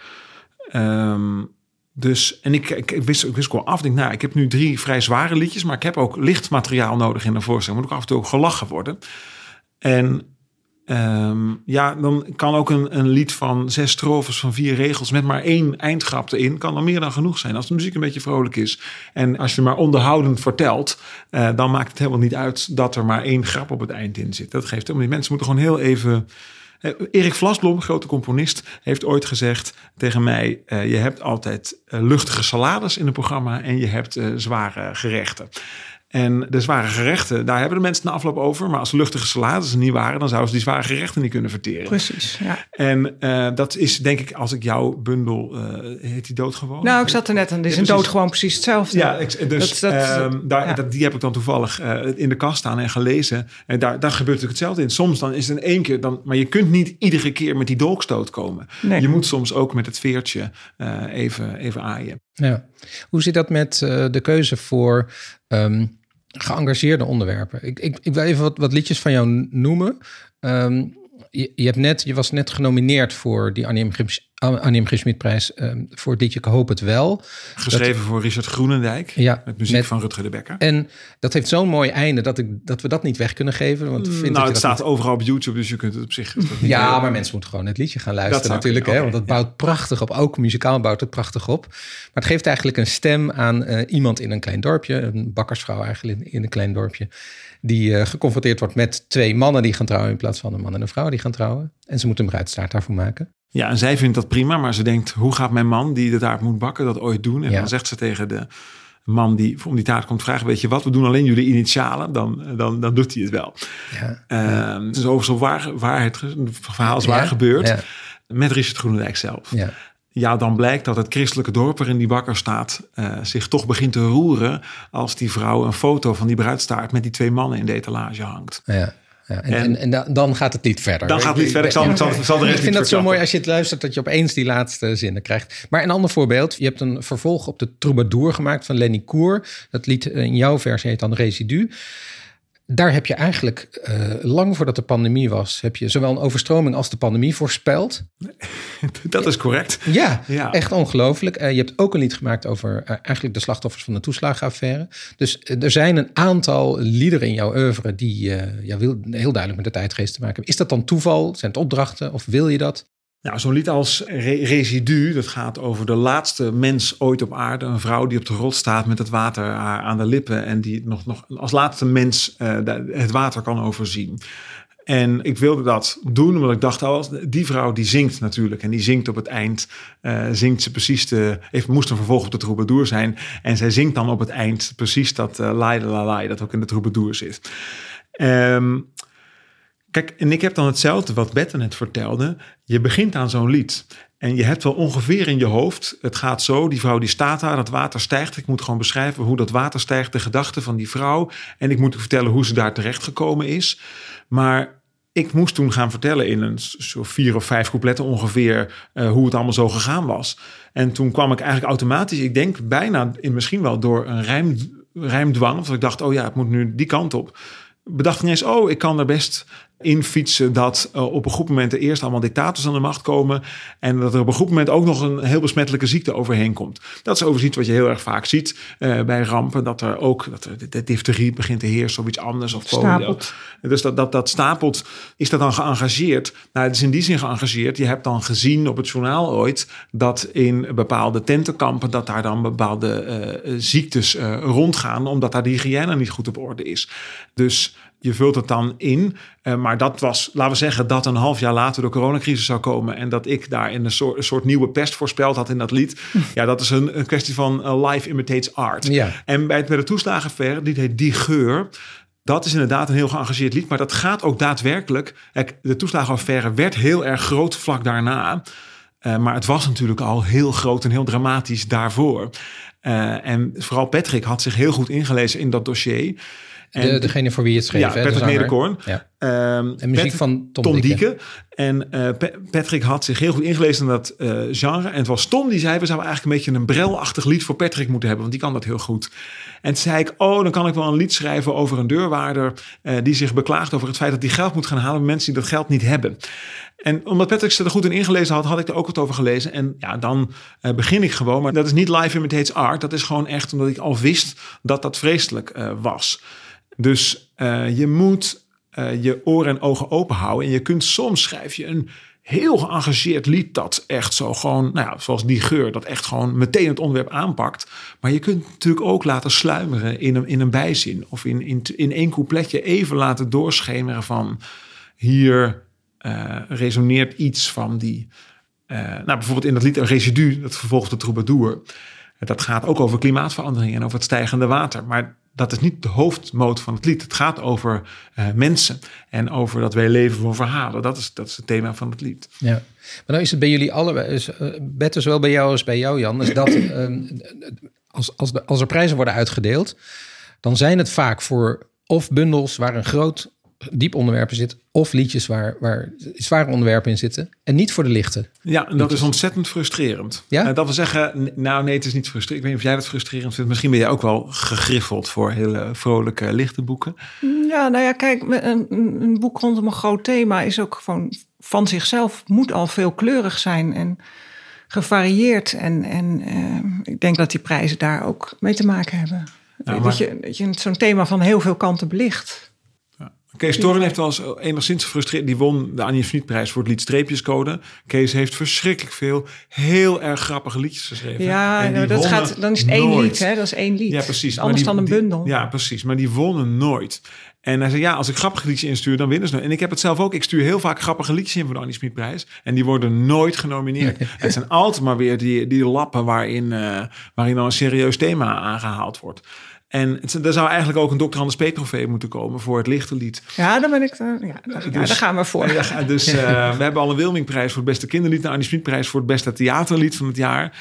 Speaker 3: Um, dus, en ik, ik, wist, ik wist al af, denk, nou, ik heb nu drie vrij zware liedjes, maar ik heb ook licht materiaal nodig in de voorstelling. Moet ook af en toe ook gelachen worden. En Um, ja, dan kan ook een, een lied van zes strofes van vier regels met maar één eindgrap erin, kan dan meer dan genoeg zijn als de muziek een beetje vrolijk is. En als je maar onderhoudend vertelt, uh, dan maakt het helemaal niet uit dat er maar één grap op het eind in zit. Dat geeft helemaal. Mensen moeten gewoon heel even. Uh, Erik Vlasblom, grote componist, heeft ooit gezegd tegen mij: uh, Je hebt altijd luchtige salades in het programma en je hebt zware gerechten. En de zware gerechten, daar hebben de mensen na afloop over. Maar als luchtige salades er niet waren, dan zouden ze die zware gerechten niet kunnen verteren.
Speaker 2: Precies, ja.
Speaker 3: En uh, dat is denk ik, als ik jouw bundel, uh, heet die doodgewoon?
Speaker 2: Nou, ik zat er net aan, dit is ja, een doodgewoon precies hetzelfde.
Speaker 3: Ja, ik, dus dat, dat, um, daar, ja. dat, die heb ik dan toevallig uh, in de kast staan en gelezen. En daar, daar gebeurt natuurlijk hetzelfde in. Soms dan is het in één keer, dan, maar je kunt niet iedere keer met die dolkstoot komen. Nee. Je moet soms ook met het veertje even, even aaien.
Speaker 1: Ja. Hoe zit dat met de keuze voor... Um, geëngageerde onderwerpen. Ik, ik, ik wil even wat, wat liedjes van jou noemen. Um, je, je, hebt net, je was net genomineerd voor die Annie M. Schmidprijs um, ehm, voor dit Je Hoop Het Wel.
Speaker 3: Geschreven dat, voor Richard Groenendijk. Ja, met muziek met, van Rutger de Bekker.
Speaker 1: En dat heeft zo'n mooi einde dat, ik, dat we dat niet weg kunnen geven. Want vind
Speaker 3: nou, het staat
Speaker 1: niet...
Speaker 3: overal op YouTube, dus je kunt het op zich...
Speaker 1: ja, heel... maar mensen moeten gewoon het liedje gaan luisteren natuurlijk. Okay, hè, want dat bouwt prachtig op. Ook muzikaal bouwt het prachtig op. Maar het geeft eigenlijk een stem aan uh, iemand in een klein dorpje. Een bakkersvrouw eigenlijk in, in een klein dorpje die uh, geconfronteerd wordt met twee mannen die gaan trouwen in plaats van een man en een vrouw die gaan trouwen. En ze moeten een bruidstaart daarvoor maken.
Speaker 3: Ja, en zij vindt dat prima, maar ze denkt, hoe gaat mijn man die de taart moet bakken dat ooit doen? En ja. dan zegt ze tegen de man die om die taart komt vragen, weet je wat, we doen alleen jullie initialen, dan, dan, dan doet hij het wel. Ja. Uh, het is overigens waar, waar het, verhaal is waar gebeurd, met Richard Groenendijk zelf. Ja. Ja, dan blijkt dat het christelijke dorp waarin die bakker staat uh, zich toch begint te roeren als die vrouw een foto van die bruidstaart met die twee mannen in de etalage hangt.
Speaker 1: Ja. Ja, en, en, en, dan gaat het niet verder.
Speaker 3: Dan gaat het niet verder. Ik, zal, ik, zal, zal de rest
Speaker 1: ik vind dat zo mooi als je het luistert dat je opeens die laatste zinnen krijgt. Maar een ander voorbeeld. Je hebt een vervolg op de Troubadour gemaakt van Lenny Koer. Dat lied in jouw versie heet dan Residu daar heb je eigenlijk uh, lang voordat de pandemie was, heb je zowel een overstroming als de pandemie voorspeld.
Speaker 3: Dat is correct.
Speaker 1: Ja, ja. echt ongelooflijk. Uh, je hebt ook een lied gemaakt over uh, eigenlijk de slachtoffers van de toeslagenaffaire. Dus er zijn een aantal liederen in jouw oeuvre die ja, wil, heel duidelijk met de tijdgeest te maken hebben. Is dat dan toeval? Zijn het opdrachten? Of wil je dat?
Speaker 3: Nou, zo'n lied als Re Residu, dat gaat over de laatste mens ooit op aarde. Een vrouw die op de rot staat met het water aan de lippen. En die nog, nog als laatste mens uh, het water kan overzien. En ik wilde dat doen, omdat ik dacht, oh, die vrouw die zingt natuurlijk. En die zingt op het eind, uh, zingt ze precies de... Even moest een vervolg op de troubadour zijn. En zij zingt dan op het eind precies dat uh, la la la dat ook in de troubadour zit. Um, Kijk, en ik heb dan hetzelfde wat Bette net vertelde. Je begint aan zo'n lied. En je hebt wel ongeveer in je hoofd, het gaat zo, die vrouw die staat daar, dat water stijgt. Ik moet gewoon beschrijven hoe dat water stijgt, de gedachten van die vrouw. En ik moet vertellen hoe ze daar terecht gekomen is. Maar ik moest toen gaan vertellen in een soort vier of vijf coupletten ongeveer uh, hoe het allemaal zo gegaan was. En toen kwam ik eigenlijk automatisch, ik denk bijna in misschien wel door een rijm, rijmdwang, of ik dacht, oh ja, het moet nu die kant op. Bedacht ineens, oh, ik kan er best infietsen dat uh, op een goed moment de eerst allemaal dictators aan de macht komen. En dat er op een goed moment ook nog een heel besmettelijke ziekte overheen komt. Dat is overigens iets wat je heel erg vaak ziet uh, bij rampen. Dat er ook dat er de difterie begint te heersen of iets anders. Of polio. Dus dat, dat, dat stapelt. Is dat dan geëngageerd? Nou, het is in die zin geëngageerd. Je hebt dan gezien op het journaal ooit dat in bepaalde tentenkampen dat daar dan bepaalde uh, ziektes rondgaan. Omdat daar de hygiëne niet goed op orde is. Dus je vult het dan in. Uh, maar dat was, laten we zeggen, dat een half jaar later de coronacrisis zou komen. En dat ik daar in een soort, een soort nieuwe pest voorspeld had in dat lied. Ja, dat is een, een kwestie van uh, life imitates art.
Speaker 1: Ja.
Speaker 3: En bij, bij de toeslagenver, die heet Die Geur. Dat is inderdaad een heel geëngageerd lied. Maar dat gaat ook daadwerkelijk. De toeslagenaffaire werd heel erg groot vlak daarna. Uh, maar het was natuurlijk al heel groot en heel dramatisch daarvoor. Uh, en vooral Patrick had zich heel goed ingelezen in dat dossier.
Speaker 1: En, de, degene voor wie het schreef.
Speaker 3: Ja, Patrick Nederkoorn.
Speaker 1: Ja. Um, en muziek van Tom,
Speaker 3: Tom
Speaker 1: Dieke.
Speaker 3: En uh, Patrick had zich heel goed ingelezen in dat uh, genre. En het was Tom die zei, we zouden eigenlijk een beetje een brelachtig lied voor Patrick moeten hebben. Want die kan dat heel goed. En toen zei ik, oh, dan kan ik wel een lied schrijven over een deurwaarder... Uh, die zich beklaagt over het feit dat hij geld moet gaan halen... met mensen die dat geld niet hebben. En omdat Patrick ze er goed in ingelezen had, had ik er ook wat over gelezen. En ja, dan uh, begin ik gewoon. Maar dat is niet live imitates art. Dat is gewoon echt omdat ik al wist dat dat vreselijk uh, was. Dus uh, je moet uh, je oren en ogen open houden. En je kunt soms schrijf je een heel geëngageerd lied dat echt zo gewoon, nou ja, zoals die geur, dat echt gewoon meteen het onderwerp aanpakt. Maar je kunt natuurlijk ook laten sluimeren in een, in een bijzin of in, in, in één coupletje even laten doorschemeren van hier uh, resoneert iets van die, nou bijvoorbeeld in dat lied een residu, dat vervolgt de troubadour. Dat gaat ook over klimaatverandering en over het stijgende water. Maar dat is niet de hoofdmoot van het lied. Het gaat over uh, mensen en over dat wij leven voor verhalen. Dat is, dat is het thema van het lied.
Speaker 1: Ja, maar nou is het bij jullie alle, is, uh, Bette, zowel bij jou als bij jou, Jan, is dat uh, als, als, de, als er prijzen worden uitgedeeld, dan zijn het vaak voor of bundels waar een groot diep onderwerpen zit, of liedjes waar, waar zware onderwerpen in zitten en niet voor de lichte.
Speaker 3: Ja, en dat is ontzettend frustrerend.
Speaker 1: Ja?
Speaker 3: Uh, dat we zeggen, nou nee, het is niet frustrerend. Ik weet niet of jij dat frustrerend vindt. Misschien ben jij ook wel gegriffeld voor hele vrolijke, lichte boeken.
Speaker 2: Ja, nou ja, kijk, een, een boek rondom een groot thema is ook gewoon van zichzelf moet al veelkleurig zijn en gevarieerd. En, en uh, ik denk dat die prijzen daar ook mee te maken hebben. Nou, maar... Dat je, dat je zo'n thema van heel veel kanten belicht.
Speaker 3: Kees Toren heeft wel eens enigszins gefrustreerd. Die won de Annie Smitprijs voor het lied Streepjescode. Kees heeft verschrikkelijk veel heel erg grappige liedjes geschreven.
Speaker 2: Ja, nou, dat gaat, dan is het één lied, hè? Dat is één lied.
Speaker 3: Ja, precies.
Speaker 2: Anders die, dan een bundel.
Speaker 3: Die, ja, precies. Maar die wonnen nooit. En hij zei, ja, als ik grappige liedjes instuur, dan winnen ze. En ik heb het zelf ook. Ik stuur heel vaak grappige liedjes in voor de Annie Smitprijs. En die worden nooit genomineerd. het zijn altijd maar weer die, die lappen waarin, uh, waarin dan een serieus thema aangehaald wordt. En er zou eigenlijk ook een Dr. Anders P. trofee moeten komen voor het lichte lied.
Speaker 2: Ja, daar ben ik. Uh, ja, daar, dus, daar gaan we voor.
Speaker 3: Ja, dus uh, we hebben al een Wilmingprijs voor het beste kinderlied. De Annie Smitprijs voor het beste theaterlied van het jaar.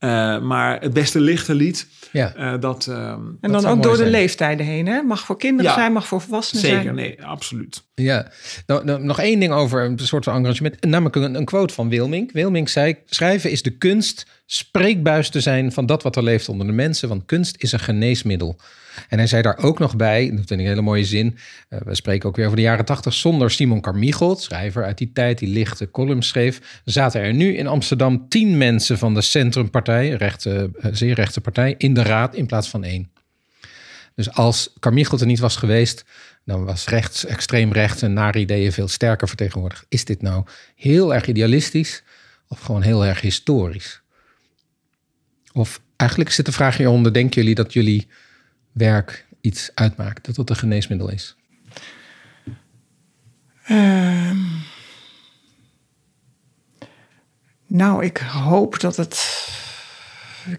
Speaker 3: Uh, maar het beste lichte lied.
Speaker 1: Ja.
Speaker 3: Uh, dat, uh,
Speaker 2: en dan
Speaker 3: dat
Speaker 2: ook door
Speaker 1: zijn.
Speaker 2: de leeftijden heen. Hè? Mag voor kinderen
Speaker 3: Ja.
Speaker 2: zijn, mag voor volwassenen
Speaker 3: Zeker,
Speaker 2: zijn.
Speaker 3: nee, absoluut.
Speaker 1: Ja, nou, nou, nog één ding over een soort van engagement. Namelijk een, een quote van Wilming. Wilming zei, schrijven is de kunst spreekbuis te zijn van dat wat er leeft onder de mensen. Want kunst is een geneesmiddel. En hij zei daar ook nog bij, dat vind ik een hele mooie zin. Uh, we spreken ook weer over de jaren tachtig. Zonder Simon Carmichelt, schrijver uit die tijd die lichte columns schreef, zaten er nu in Amsterdam tien mensen van de Centrumpartij, rechte, uh, zeer rechte partij, in de raad in plaats van één. Dus als Carmichelt er niet was geweest, dan was rechts, extreem rechts en nare ideeën veel sterker vertegenwoordigd. Is dit nou heel erg idealistisch of gewoon heel erg historisch? Of eigenlijk zit de vraag hieronder, denken jullie dat jullie werk iets uitmaakt, dat het een geneesmiddel is?
Speaker 2: Uh, nou, ik hoop dat het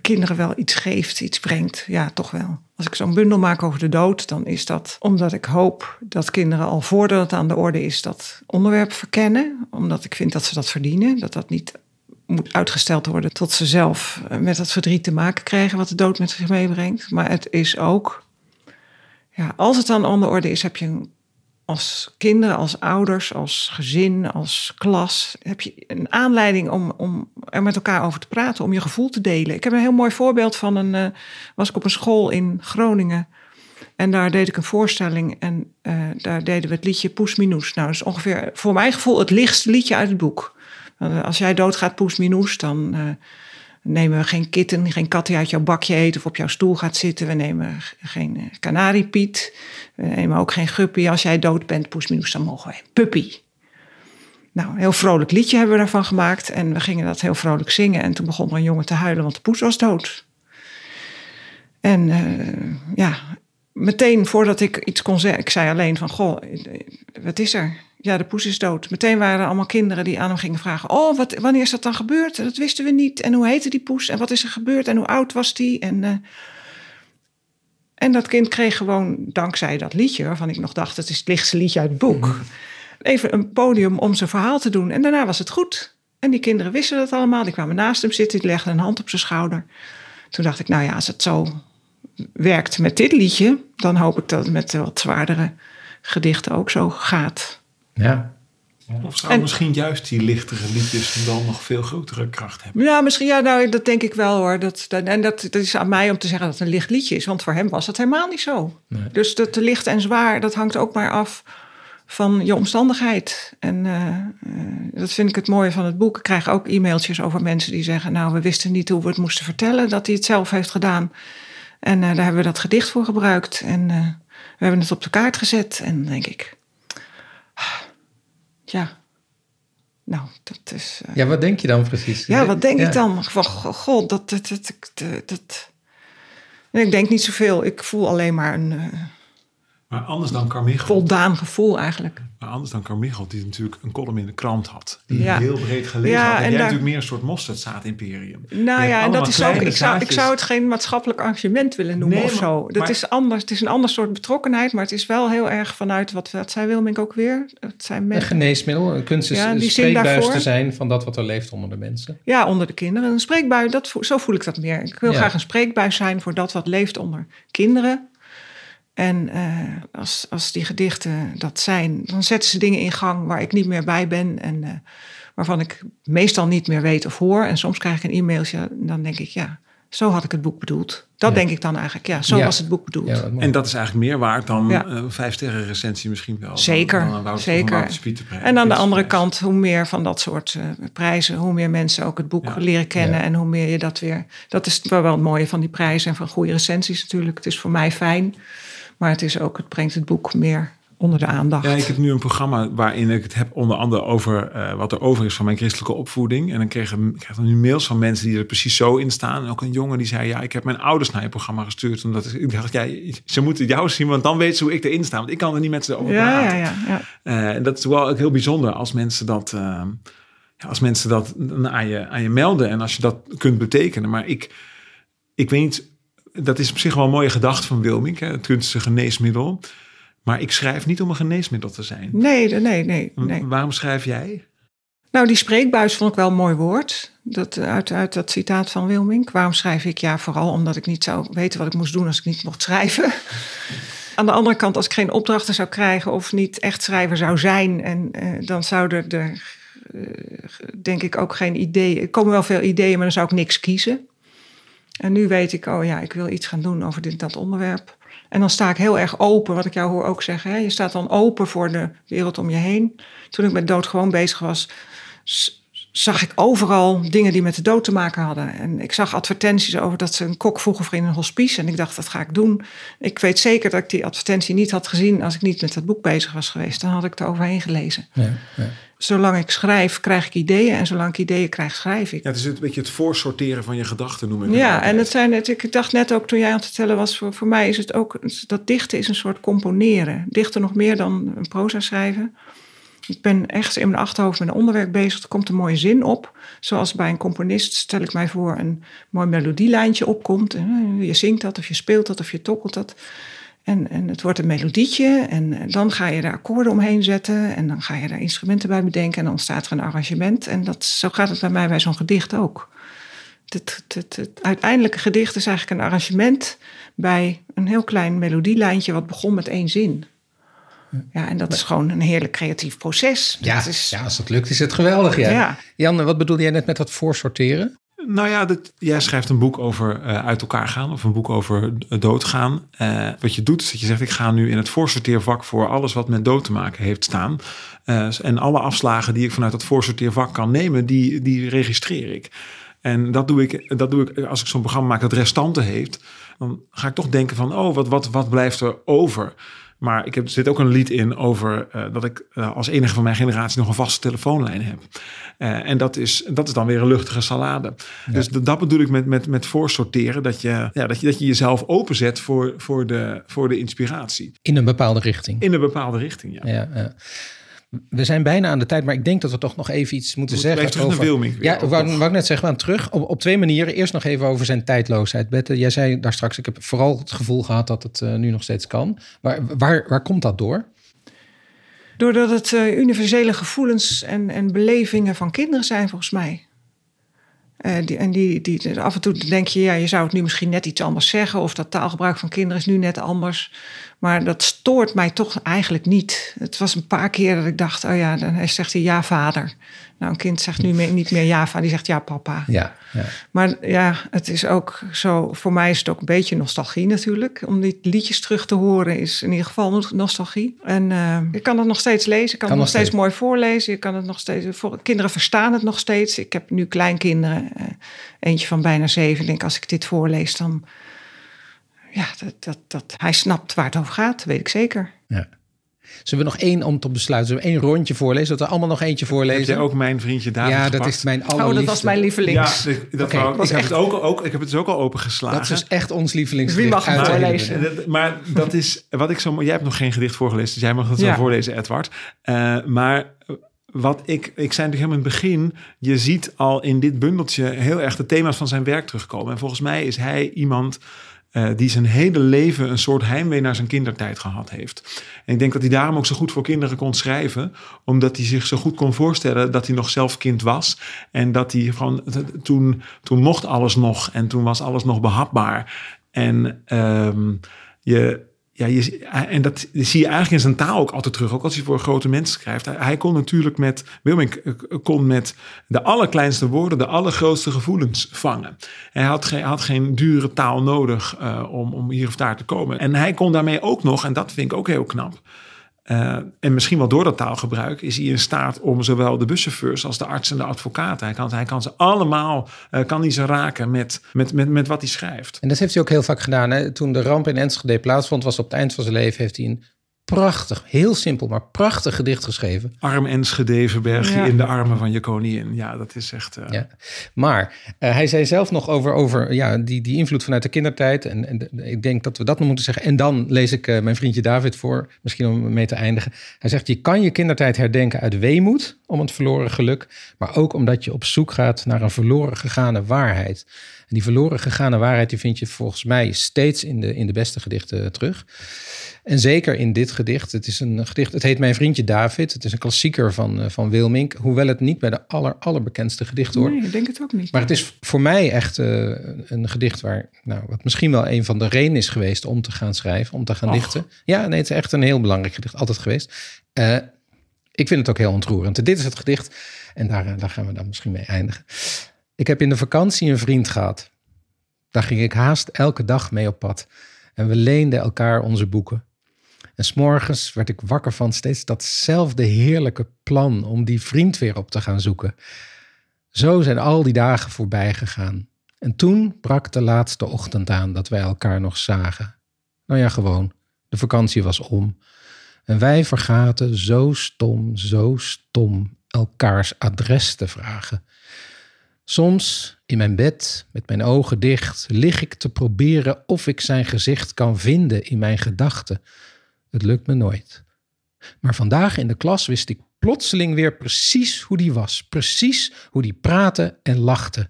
Speaker 2: kinderen wel iets geeft, iets brengt. Ja, toch wel. Als ik zo'n bundel maak over de dood, dan is dat omdat ik hoop dat kinderen al voordat het aan de orde is, dat onderwerp verkennen. Omdat ik vind dat ze dat verdienen. Dat dat niet moet uitgesteld worden tot ze zelf met dat verdriet te maken krijgen wat de dood met zich meebrengt. Maar het is ook, ja, als het dan de orde is, heb je als kinderen, als ouders, als gezin, als klas, heb je een aanleiding om, om er met elkaar over te praten, om je gevoel te delen. Ik heb een heel mooi voorbeeld van een, uh, was ik op een school in Groningen. En daar deed ik een voorstelling en uh, daar deden we het liedje Poes Minoes. Nou, dat is ongeveer voor mijn gevoel het lichtste liedje uit het boek. Als jij doodgaat, Poes Minoes, dan uh, nemen we geen kitten, geen kat die uit jouw bakje eet of op jouw stoel gaat zitten. We nemen geen kanariepiet. We nemen ook geen guppy. Als jij dood bent, poesminoes, dan mogen wij. Puppy. Nou, een heel vrolijk liedje hebben we daarvan gemaakt. En we gingen dat heel vrolijk zingen. En toen begon er een jongen te huilen, want de poes was dood. En ja, meteen voordat ik iets kon zeggen, ik zei alleen van, goh, wat is er? Ja, de poes is dood. Meteen waren er allemaal kinderen die aan hem gingen vragen, oh, wat, wanneer is dat dan gebeurd? Dat wisten we niet. En hoe heette die poes? En wat is er gebeurd? En hoe oud was die? En... Uh, en dat kind kreeg gewoon, dankzij dat liedje, waarvan ik nog dacht, het is het lichtste liedje uit het boek, mhm. even een podium om zijn verhaal te doen. En daarna was het goed. En die kinderen wisten dat allemaal. Die kwamen naast hem zitten, die legden een hand op zijn schouder. Toen dacht ik, nou ja, als het zo werkt met dit liedje, dan hoop ik dat het met wat zwaardere gedichten ook zo gaat.
Speaker 1: Ja.
Speaker 3: Of zou misschien juist die lichtere liedjes dan nog veel grotere kracht hebben?
Speaker 2: Ja, misschien, ja, nou, dat denk ik wel hoor. Dat, en dat, dat is aan mij om te zeggen dat het een licht liedje is, want voor hem was dat helemaal niet zo. Dus dat licht en zwaar, dat hangt ook maar af van je omstandigheid. En uh, dat vind ik het mooie van het boek. Ik krijg ook e-mailtjes over mensen die zeggen: Nou, we wisten niet hoe we het moesten vertellen, dat hij het zelf heeft gedaan. En uh, daar hebben we dat gedicht voor gebruikt. En we hebben het op de kaart gezet. En dan denk ik. Ja. Nou, dat is.
Speaker 1: Uh, ja, wat denk je dan precies?
Speaker 2: Ja, wat denk ja. ik dan? Van, god, dat, dat, dat, dat, dat. Ik denk niet zoveel. Ik voel alleen maar een. Uh,
Speaker 3: maar anders dan Carmichael.
Speaker 2: Voldaan gevoel eigenlijk.
Speaker 3: Maar anders dan Carmichael, die natuurlijk een column in de krant had. Die ja. heel breed gelezen ja, had. En, en jij daar... natuurlijk meer een soort mosterdzaad-imperium.
Speaker 2: Nou ja, en dat is ook... Ik zou, ik zou het geen maatschappelijk arrangement willen noemen nee, of zo. Dat maar, is anders. Het is een ander soort betrokkenheid. Maar het is wel heel erg vanuit, wat, wat zei Wilmink ook weer? Het zijn
Speaker 1: met, een geneesmiddel. Een kunst is ja, een spreekbuis te zijn van dat wat er leeft onder de mensen.
Speaker 2: Ja, onder de kinderen. Een spreekbuis, dat, zo voel ik dat meer. Ik wil graag een spreekbuis zijn voor dat wat leeft onder kinderen en uh, als, als die gedichten dat zijn, dan zetten ze dingen in gang waar ik niet meer bij ben en uh, waarvan ik meestal niet meer weet of hoor. En soms krijg ik een e-mailtje en dan denk ik, ja, zo had ik het boek bedoeld. Dat ja. denk ik dan eigenlijk, ja, zo ja. was het boek bedoeld. Ja,
Speaker 3: en dat is eigenlijk meer waard dan uh, vijf sterren recensie misschien wel.
Speaker 2: Zeker,
Speaker 3: dan, dan
Speaker 2: zeker. En aan de andere kant, hoe meer van dat soort prijzen, hoe meer mensen ook het boek leren kennen en hoe meer je dat weer... Dat is wel, wel het mooie van die prijzen en van goede recensies natuurlijk. Het is voor mij fijn maar het, is ook, het brengt het boek meer onder de aandacht.
Speaker 3: Ja, ik heb nu een programma waarin ik het heb onder andere over uh, wat er over is van mijn christelijke opvoeding. En dan kreeg ik krijg nu mails van mensen die er precies zo in staan. En ook een jongen die zei, ja, ik heb mijn ouders naar je programma gestuurd. Omdat ik dacht, ja, ze moeten jou zien, want dan weten ze hoe ik erin sta. Want ik kan er niet met ze over
Speaker 2: ja,
Speaker 3: praten.
Speaker 2: Ja, ja, ja.
Speaker 3: Uh, en dat is wel ook heel bijzonder als mensen dat... Uh, ja, als mensen dat aan je, aan je melden en als je dat kunt betekenen. Maar ik, ik weet niet dat is op zich wel een mooie gedachte van Wilming, het kunstige geneesmiddel. Maar ik schrijf niet om een geneesmiddel te zijn.
Speaker 2: Nee, nee, nee. nee.
Speaker 3: Waarom schrijf jij?
Speaker 2: Nou, die spreekbuis vond ik wel een mooi woord. Dat, uit, uit dat citaat van Wilming. Waarom schrijf ik? Ja, vooral omdat ik niet zou weten wat ik moest doen als ik niet mocht schrijven. Aan de andere kant, als ik geen opdrachten zou krijgen of niet echt schrijver zou zijn, en, uh, dan zouden er, uh, denk ik, ook geen ideeën. Er komen wel veel ideeën, maar dan zou ik niks kiezen. En nu weet ik, oh ja, ik wil iets gaan doen over dit dat onderwerp. En dan sta ik heel erg open, wat ik jou hoor ook zeggen. Hè? Je staat dan open voor de wereld om je heen. Toen ik met dood gewoon bezig was, zag ik overal dingen die met de dood te maken hadden. En ik zag advertenties over dat ze een kok vroegen voor in een hospice. En ik dacht, dat ga ik doen. Ik weet zeker dat ik die advertentie niet had gezien als ik niet met dat boek bezig was geweest. Dan had ik er overheen gelezen. Ja, ja. Zolang ik schrijf, krijg ik ideeën. En zolang ik ideeën krijg, schrijf ik.
Speaker 3: Ja, het is een beetje het voorsorteren van je gedachten, noem ik
Speaker 2: Ja, en het zijn het, ik dacht net ook toen jij aan het vertellen was, voor, voor mij is het ook, dat dichten is een soort componeren. Dichten nog meer dan een proza schrijven. Ik ben echt in mijn achterhoofd met een onderwerp bezig. Er komt een mooie zin op. Zoals bij een componist stel ik mij voor een mooi melodielijntje opkomt. Je zingt dat of je speelt dat of je tokkelt dat. En, en het wordt een melodietje en dan ga je daar akkoorden omheen zetten en dan ga je daar instrumenten bij bedenken en dan ontstaat er een arrangement. En dat, zo gaat het bij mij bij zo'n gedicht ook. Het, het, het, uiteindelijke gedicht is eigenlijk een arrangement bij een heel klein melodielijntje wat begon met één zin. Ja, en dat is gewoon een heerlijk creatief proces.
Speaker 1: Ja,
Speaker 2: dat is,
Speaker 1: ja, als dat lukt is het geweldig. Ja.
Speaker 2: Ja.
Speaker 1: Jan, wat bedoelde jij net met dat voorsorteren?
Speaker 3: Nou ja, dat, jij schrijft een boek over eh, uit elkaar gaan of een boek over eh, doodgaan. Eh, wat je doet is dat je zegt, ik ga nu in het voorsorteervak voor alles wat met dood te maken heeft staan. Eh, en alle afslagen die ik vanuit dat voorsorteervak kan nemen, die, die registreer ik. En dat doe ik, dat doe ik als ik zo'n programma maak dat restanten heeft. Dan ga ik toch denken van, oh, wat, wat, wat blijft er over? Maar ik heb, er zit ook een lied in over eh, dat ik eh, als enige van mijn generatie nog een vaste telefoonlijn heb. Eh, en dat is, dat is dan weer een luchtige salade. Dus dat, dat bedoel ik met, met, met voorsorteren. Dat je, ja, dat, je, dat je jezelf openzet voor, voor, de, voor de inspiratie.
Speaker 1: In een bepaalde richting.
Speaker 3: In een bepaalde richting, ja.
Speaker 1: Ja, ja. We zijn bijna aan de tijd, maar ik denk dat we toch nog even iets moeten
Speaker 3: We
Speaker 1: zeggen.
Speaker 3: even Wilming weer,
Speaker 1: Ja, wou, ik net zeggen, we gaan terug op, op twee manieren. Eerst nog even over zijn tijdloosheid. Bette, jij zei daar straks, ik heb vooral het gevoel gehad dat het eh, nu nog steeds kan. Waar, waar, waar komt dat door?
Speaker 2: Doordat het eh, universele gevoelens en, en belevingen van kinderen zijn, volgens mij. Eh, die, en die, die, af en toe denk je, ja, je zou het nu misschien net iets anders zeggen. Of dat taalgebruik van kinderen is nu net anders. Maar dat stoort mij toch eigenlijk niet. Het was een paar keer dat ik dacht, oh ja, dan zegt hij ja, vader. Nou, een kind zegt nu meer- niet meer ja, vader, die zegt ja, papa.
Speaker 1: Ja, ja.
Speaker 2: Maar ja, het is ook zo, voor mij is het ook een beetje nostalgie natuurlijk. Om die liedjes terug te horen is in ieder geval no- nostalgie. En eh, je kan het nog steeds lezen, je kan,
Speaker 1: Kan
Speaker 2: het nog
Speaker 1: nog
Speaker 2: steeds mooi voorlezen. Je kan het nog steeds, voor, kinderen verstaan het nog steeds. Ik heb nu kleinkinderen, eh, eentje van bijna zeven. Ik denk, als ik dit voorlees, dan... Ja, dat, dat, dat, hij snapt waar het over gaat, weet ik zeker.
Speaker 1: ja. Zullen we nog één om te besluiten? Zullen we één rondje voorlezen? Dat we allemaal nog eentje
Speaker 3: Heb
Speaker 1: voorlezen?
Speaker 3: jij ook mijn vriendje David
Speaker 1: ja, dat
Speaker 3: gepakt?
Speaker 1: is mijn
Speaker 2: Oh,
Speaker 1: allerliefste.
Speaker 2: dat was mijn lievelings.
Speaker 3: Ja, dat, dat wou
Speaker 2: was
Speaker 3: ik, heb
Speaker 2: echt-
Speaker 3: het ook, ook, ik heb het dus ook al opengeslagen.
Speaker 1: Dat is dus echt ons lievelings.
Speaker 2: Wie mag
Speaker 1: hele
Speaker 2: voorlezen?
Speaker 3: Eh, dat- Maar dat is wat ik zo. Jij hebt nog geen gedicht voorgelezen, dus jij mag het
Speaker 2: Ja.
Speaker 3: wel voorlezen, Edward. Eh, maar wat ik, ik zei natuurlijk helemaal in het begin, je ziet al in dit bundeltje heel erg de thema's van zijn werk terugkomen. En volgens mij is hij iemand eh, die zijn hele leven een soort heimwee naar zijn kindertijd gehad heeft. En ik denk dat hij daarom ook zo goed voor kinderen kon schrijven, omdat hij zich zo goed kon voorstellen dat hij nog zelf kind was. En dat hij gewoon, toen, toen mocht alles nog en toen was alles nog behapbaar. En ehm, je, ja, je, en dat zie je eigenlijk in zijn taal ook altijd terug. Ook als hij voor grote mensen schrijft. Hij, hij kon natuurlijk met, Wilming eh, kon met de allerkleinste woorden de allergrootste gevoelens vangen. Hij had geen, had geen dure taal nodig eh, om, om hier of daar te komen. En hij kon daarmee ook nog, en dat vind ik ook heel knap. Eh, en misschien wel door dat taalgebruik is hij in staat om zowel de buschauffeurs als de arts en de advocaten. Hij kan, hij kan ze allemaal eh, kan hij ze raken met, met, met, met wat hij schrijft.
Speaker 1: En dat heeft hij ook heel vaak gedaan. Hè? Toen de ramp in Enschede plaatsvond, was op het eind van zijn leven, heeft hij een prachtig, heel simpel, maar prachtig gedicht geschreven.
Speaker 3: Arm Enschede verberg je
Speaker 2: Ja.
Speaker 3: in de armen van je koningin. Ja, dat is echt... eh,
Speaker 1: Ja. Maar eh, hij zei zelf nog over, over ja, die, die invloed vanuit de kindertijd. En, en ik denk dat we dat nog moeten zeggen. En dan lees ik eh, mijn vriendje David voor, misschien om mee te eindigen. Hij zegt, je kan je kindertijd herdenken uit weemoed om het verloren geluk. Maar ook omdat je op zoek gaat naar een verloren gegane waarheid. En die verloren gegane waarheid, die vind je volgens mij steeds in de, in de beste gedichten terug. En zeker in dit gedicht. Het is een gedicht. Het heet Mijn vriendje David. Het is een klassieker van, eh, van Wilmink. Hoewel het niet bij de aller, allerbekendste gedichten hoort.
Speaker 2: Nee, ik denk het ook niet.
Speaker 1: Maar het is voor mij echt eh, een gedicht waar, nou, wat misschien wel een van de redenen is geweest om te gaan schrijven, om te gaan
Speaker 3: Och.
Speaker 1: dichten. Ja, nee, het is echt een heel belangrijk gedicht, altijd geweest. Eh, ik vind het ook heel ontroerend. Dit is het gedicht en daar, eh, daar gaan we dan misschien mee eindigen. Ik heb in de vakantie een vriend gehad. Daar ging ik haast elke dag mee op pad. En we leenden elkaar onze boeken. En s'morgens werd ik wakker van steeds datzelfde heerlijke plan om die vriend weer op te gaan zoeken. Zo zijn al die dagen voorbij gegaan. En toen brak de laatste ochtend aan dat wij elkaar nog zagen. Nou ja, gewoon. De vakantie was om. En wij vergaten zo stom, zo stom elkaars adres te vragen. Soms in mijn bed, met mijn ogen dicht, lig ik te proberen of ik zijn gezicht kan vinden in mijn gedachten. Het lukt me nooit. Maar vandaag in de klas wist ik plotseling weer precies hoe die was. Precies hoe die praatte en lachte.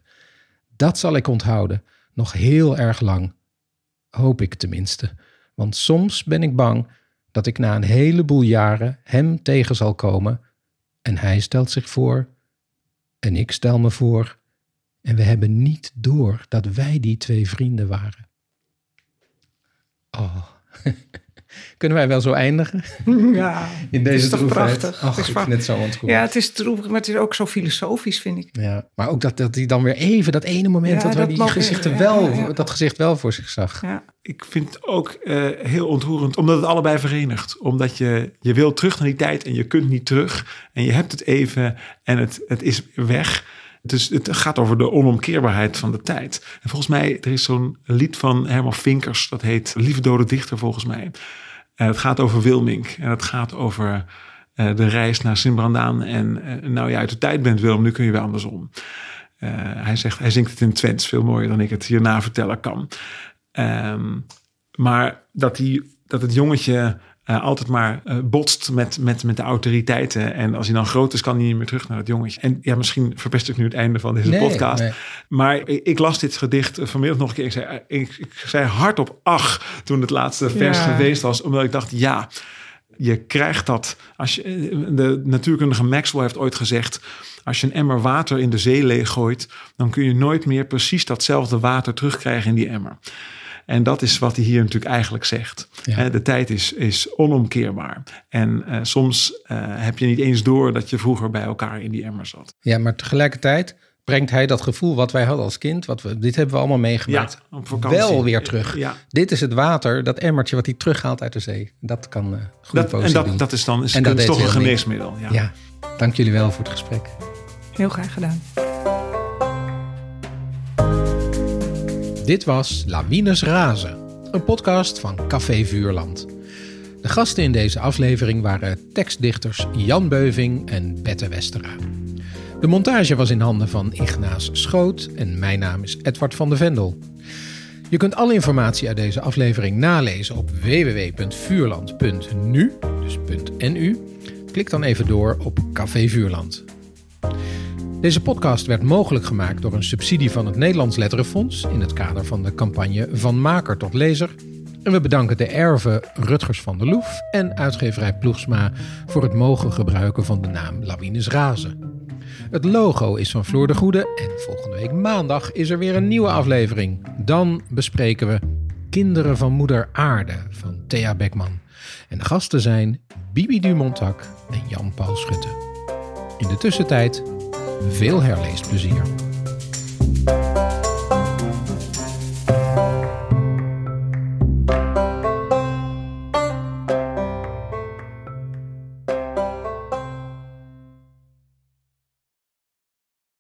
Speaker 1: Dat zal ik onthouden. Nog heel erg lang. Hoop ik tenminste. Want soms ben ik bang dat ik na een heleboel jaren hem tegen zal komen. En hij stelt zich voor. En ik stel me voor. En we hebben niet door dat wij die twee vrienden waren. Oh. Kunnen wij wel zo eindigen?
Speaker 2: Ja,
Speaker 1: In deze
Speaker 2: het is toch prachtig.
Speaker 1: Ach,
Speaker 2: het is
Speaker 1: ik
Speaker 2: prachtig.
Speaker 1: vind het zo ontroerend.
Speaker 2: Ja, het is droevig, maar het is ook zo filosofisch, vind ik.
Speaker 1: Ja, maar ook dat, dat hij dan weer even, dat ene moment,
Speaker 2: Ja,
Speaker 1: dat
Speaker 2: dat
Speaker 1: die gezichten wel,
Speaker 2: ja, ja.
Speaker 1: dat gezicht wel voor zich zag.
Speaker 2: Ja.
Speaker 3: Ik vind het ook eh, heel ontroerend, omdat het allebei verenigt. Omdat je, je wil terug naar die tijd en je kunt niet terug. En je hebt het even en het, het is weg. Dus het gaat over de onomkeerbaarheid van de tijd. En volgens mij, er is zo'n lied van Herman Vinkers, dat heet Lieve Dode Dichter volgens mij. En het gaat over Wilmink en het gaat over eh, de reis naar Sint-Brandaan. En eh, nou ja, uit de tijd bent Willem, nu kun je weer andersom. Eh, hij, zegt, hij zingt het in Twents, veel mooier dan ik het hierna vertellen kan. Ehm, maar dat, die, dat het jongetje eh, altijd maar eh, botst met, met, met de autoriteiten. En als hij dan groot is, kan hij niet meer terug naar het jongetje. En ja, misschien verpest ik nu het einde van deze
Speaker 1: Nee,
Speaker 3: podcast.
Speaker 1: nee.
Speaker 3: Maar ik, ik las dit gedicht vanmiddag nog een keer. Ik zei, eh, ik, ik zei hardop ach toen het laatste vers
Speaker 2: Ja.
Speaker 3: geweest was. Omdat ik dacht, ja, je krijgt dat. Als je, de natuurkundige Maxwell heeft ooit gezegd... als je een emmer water in de zee leeg gooit... dan kun je nooit meer precies datzelfde water terugkrijgen in die emmer. En dat is wat hij hier natuurlijk eigenlijk zegt.
Speaker 1: Ja.
Speaker 3: De tijd is, is onomkeerbaar. En eh, soms eh, heb je niet eens door dat je vroeger bij elkaar in die emmer zat.
Speaker 1: Ja, maar tegelijkertijd brengt hij dat gevoel wat wij hadden als kind, wat we, dit hebben we allemaal meegemaakt,
Speaker 3: Ja, op vakantie.
Speaker 1: wel weer terug.
Speaker 3: Ja.
Speaker 1: Dit is het water, dat emmertje wat hij terughaalt uit de zee. Dat kan eh goed
Speaker 3: Dat, en
Speaker 1: doen.
Speaker 3: dat, dat is dan is
Speaker 1: En dat
Speaker 3: toch een geneesmiddel. Ja.
Speaker 1: Ja, dank jullie wel voor het gesprek.
Speaker 2: Heel graag gedaan.
Speaker 1: Dit was Lawines Razen, een podcast van Café Vuurland. De gasten in deze aflevering waren tekstdichters Jan Beuving en Bette Westera. De montage was in handen van Ignaas Schoot en mijn naam is Edward van de Vendel. Je kunt alle informatie uit deze aflevering nalezen op www.vuurland.nu, dus .nu. Klik dan even door op Café Vuurland. Deze podcast werd mogelijk gemaakt door een subsidie van het Nederlands Letterenfonds in het kader van de campagne Van Maker tot Lezer. En we bedanken de erven Rutgers van der Loef en uitgeverij Ploegsma voor het mogen gebruiken van de naam Lawines Razen. Het logo is van Floor de Goede en volgende week maandag is er weer een nieuwe aflevering. Dan bespreken we Kinderen van Moeder Aarde van Thea Beckman. En de gasten zijn Bibi Dumontak en Jan-Paul Schutte. In de tussentijd veel herleesplezier.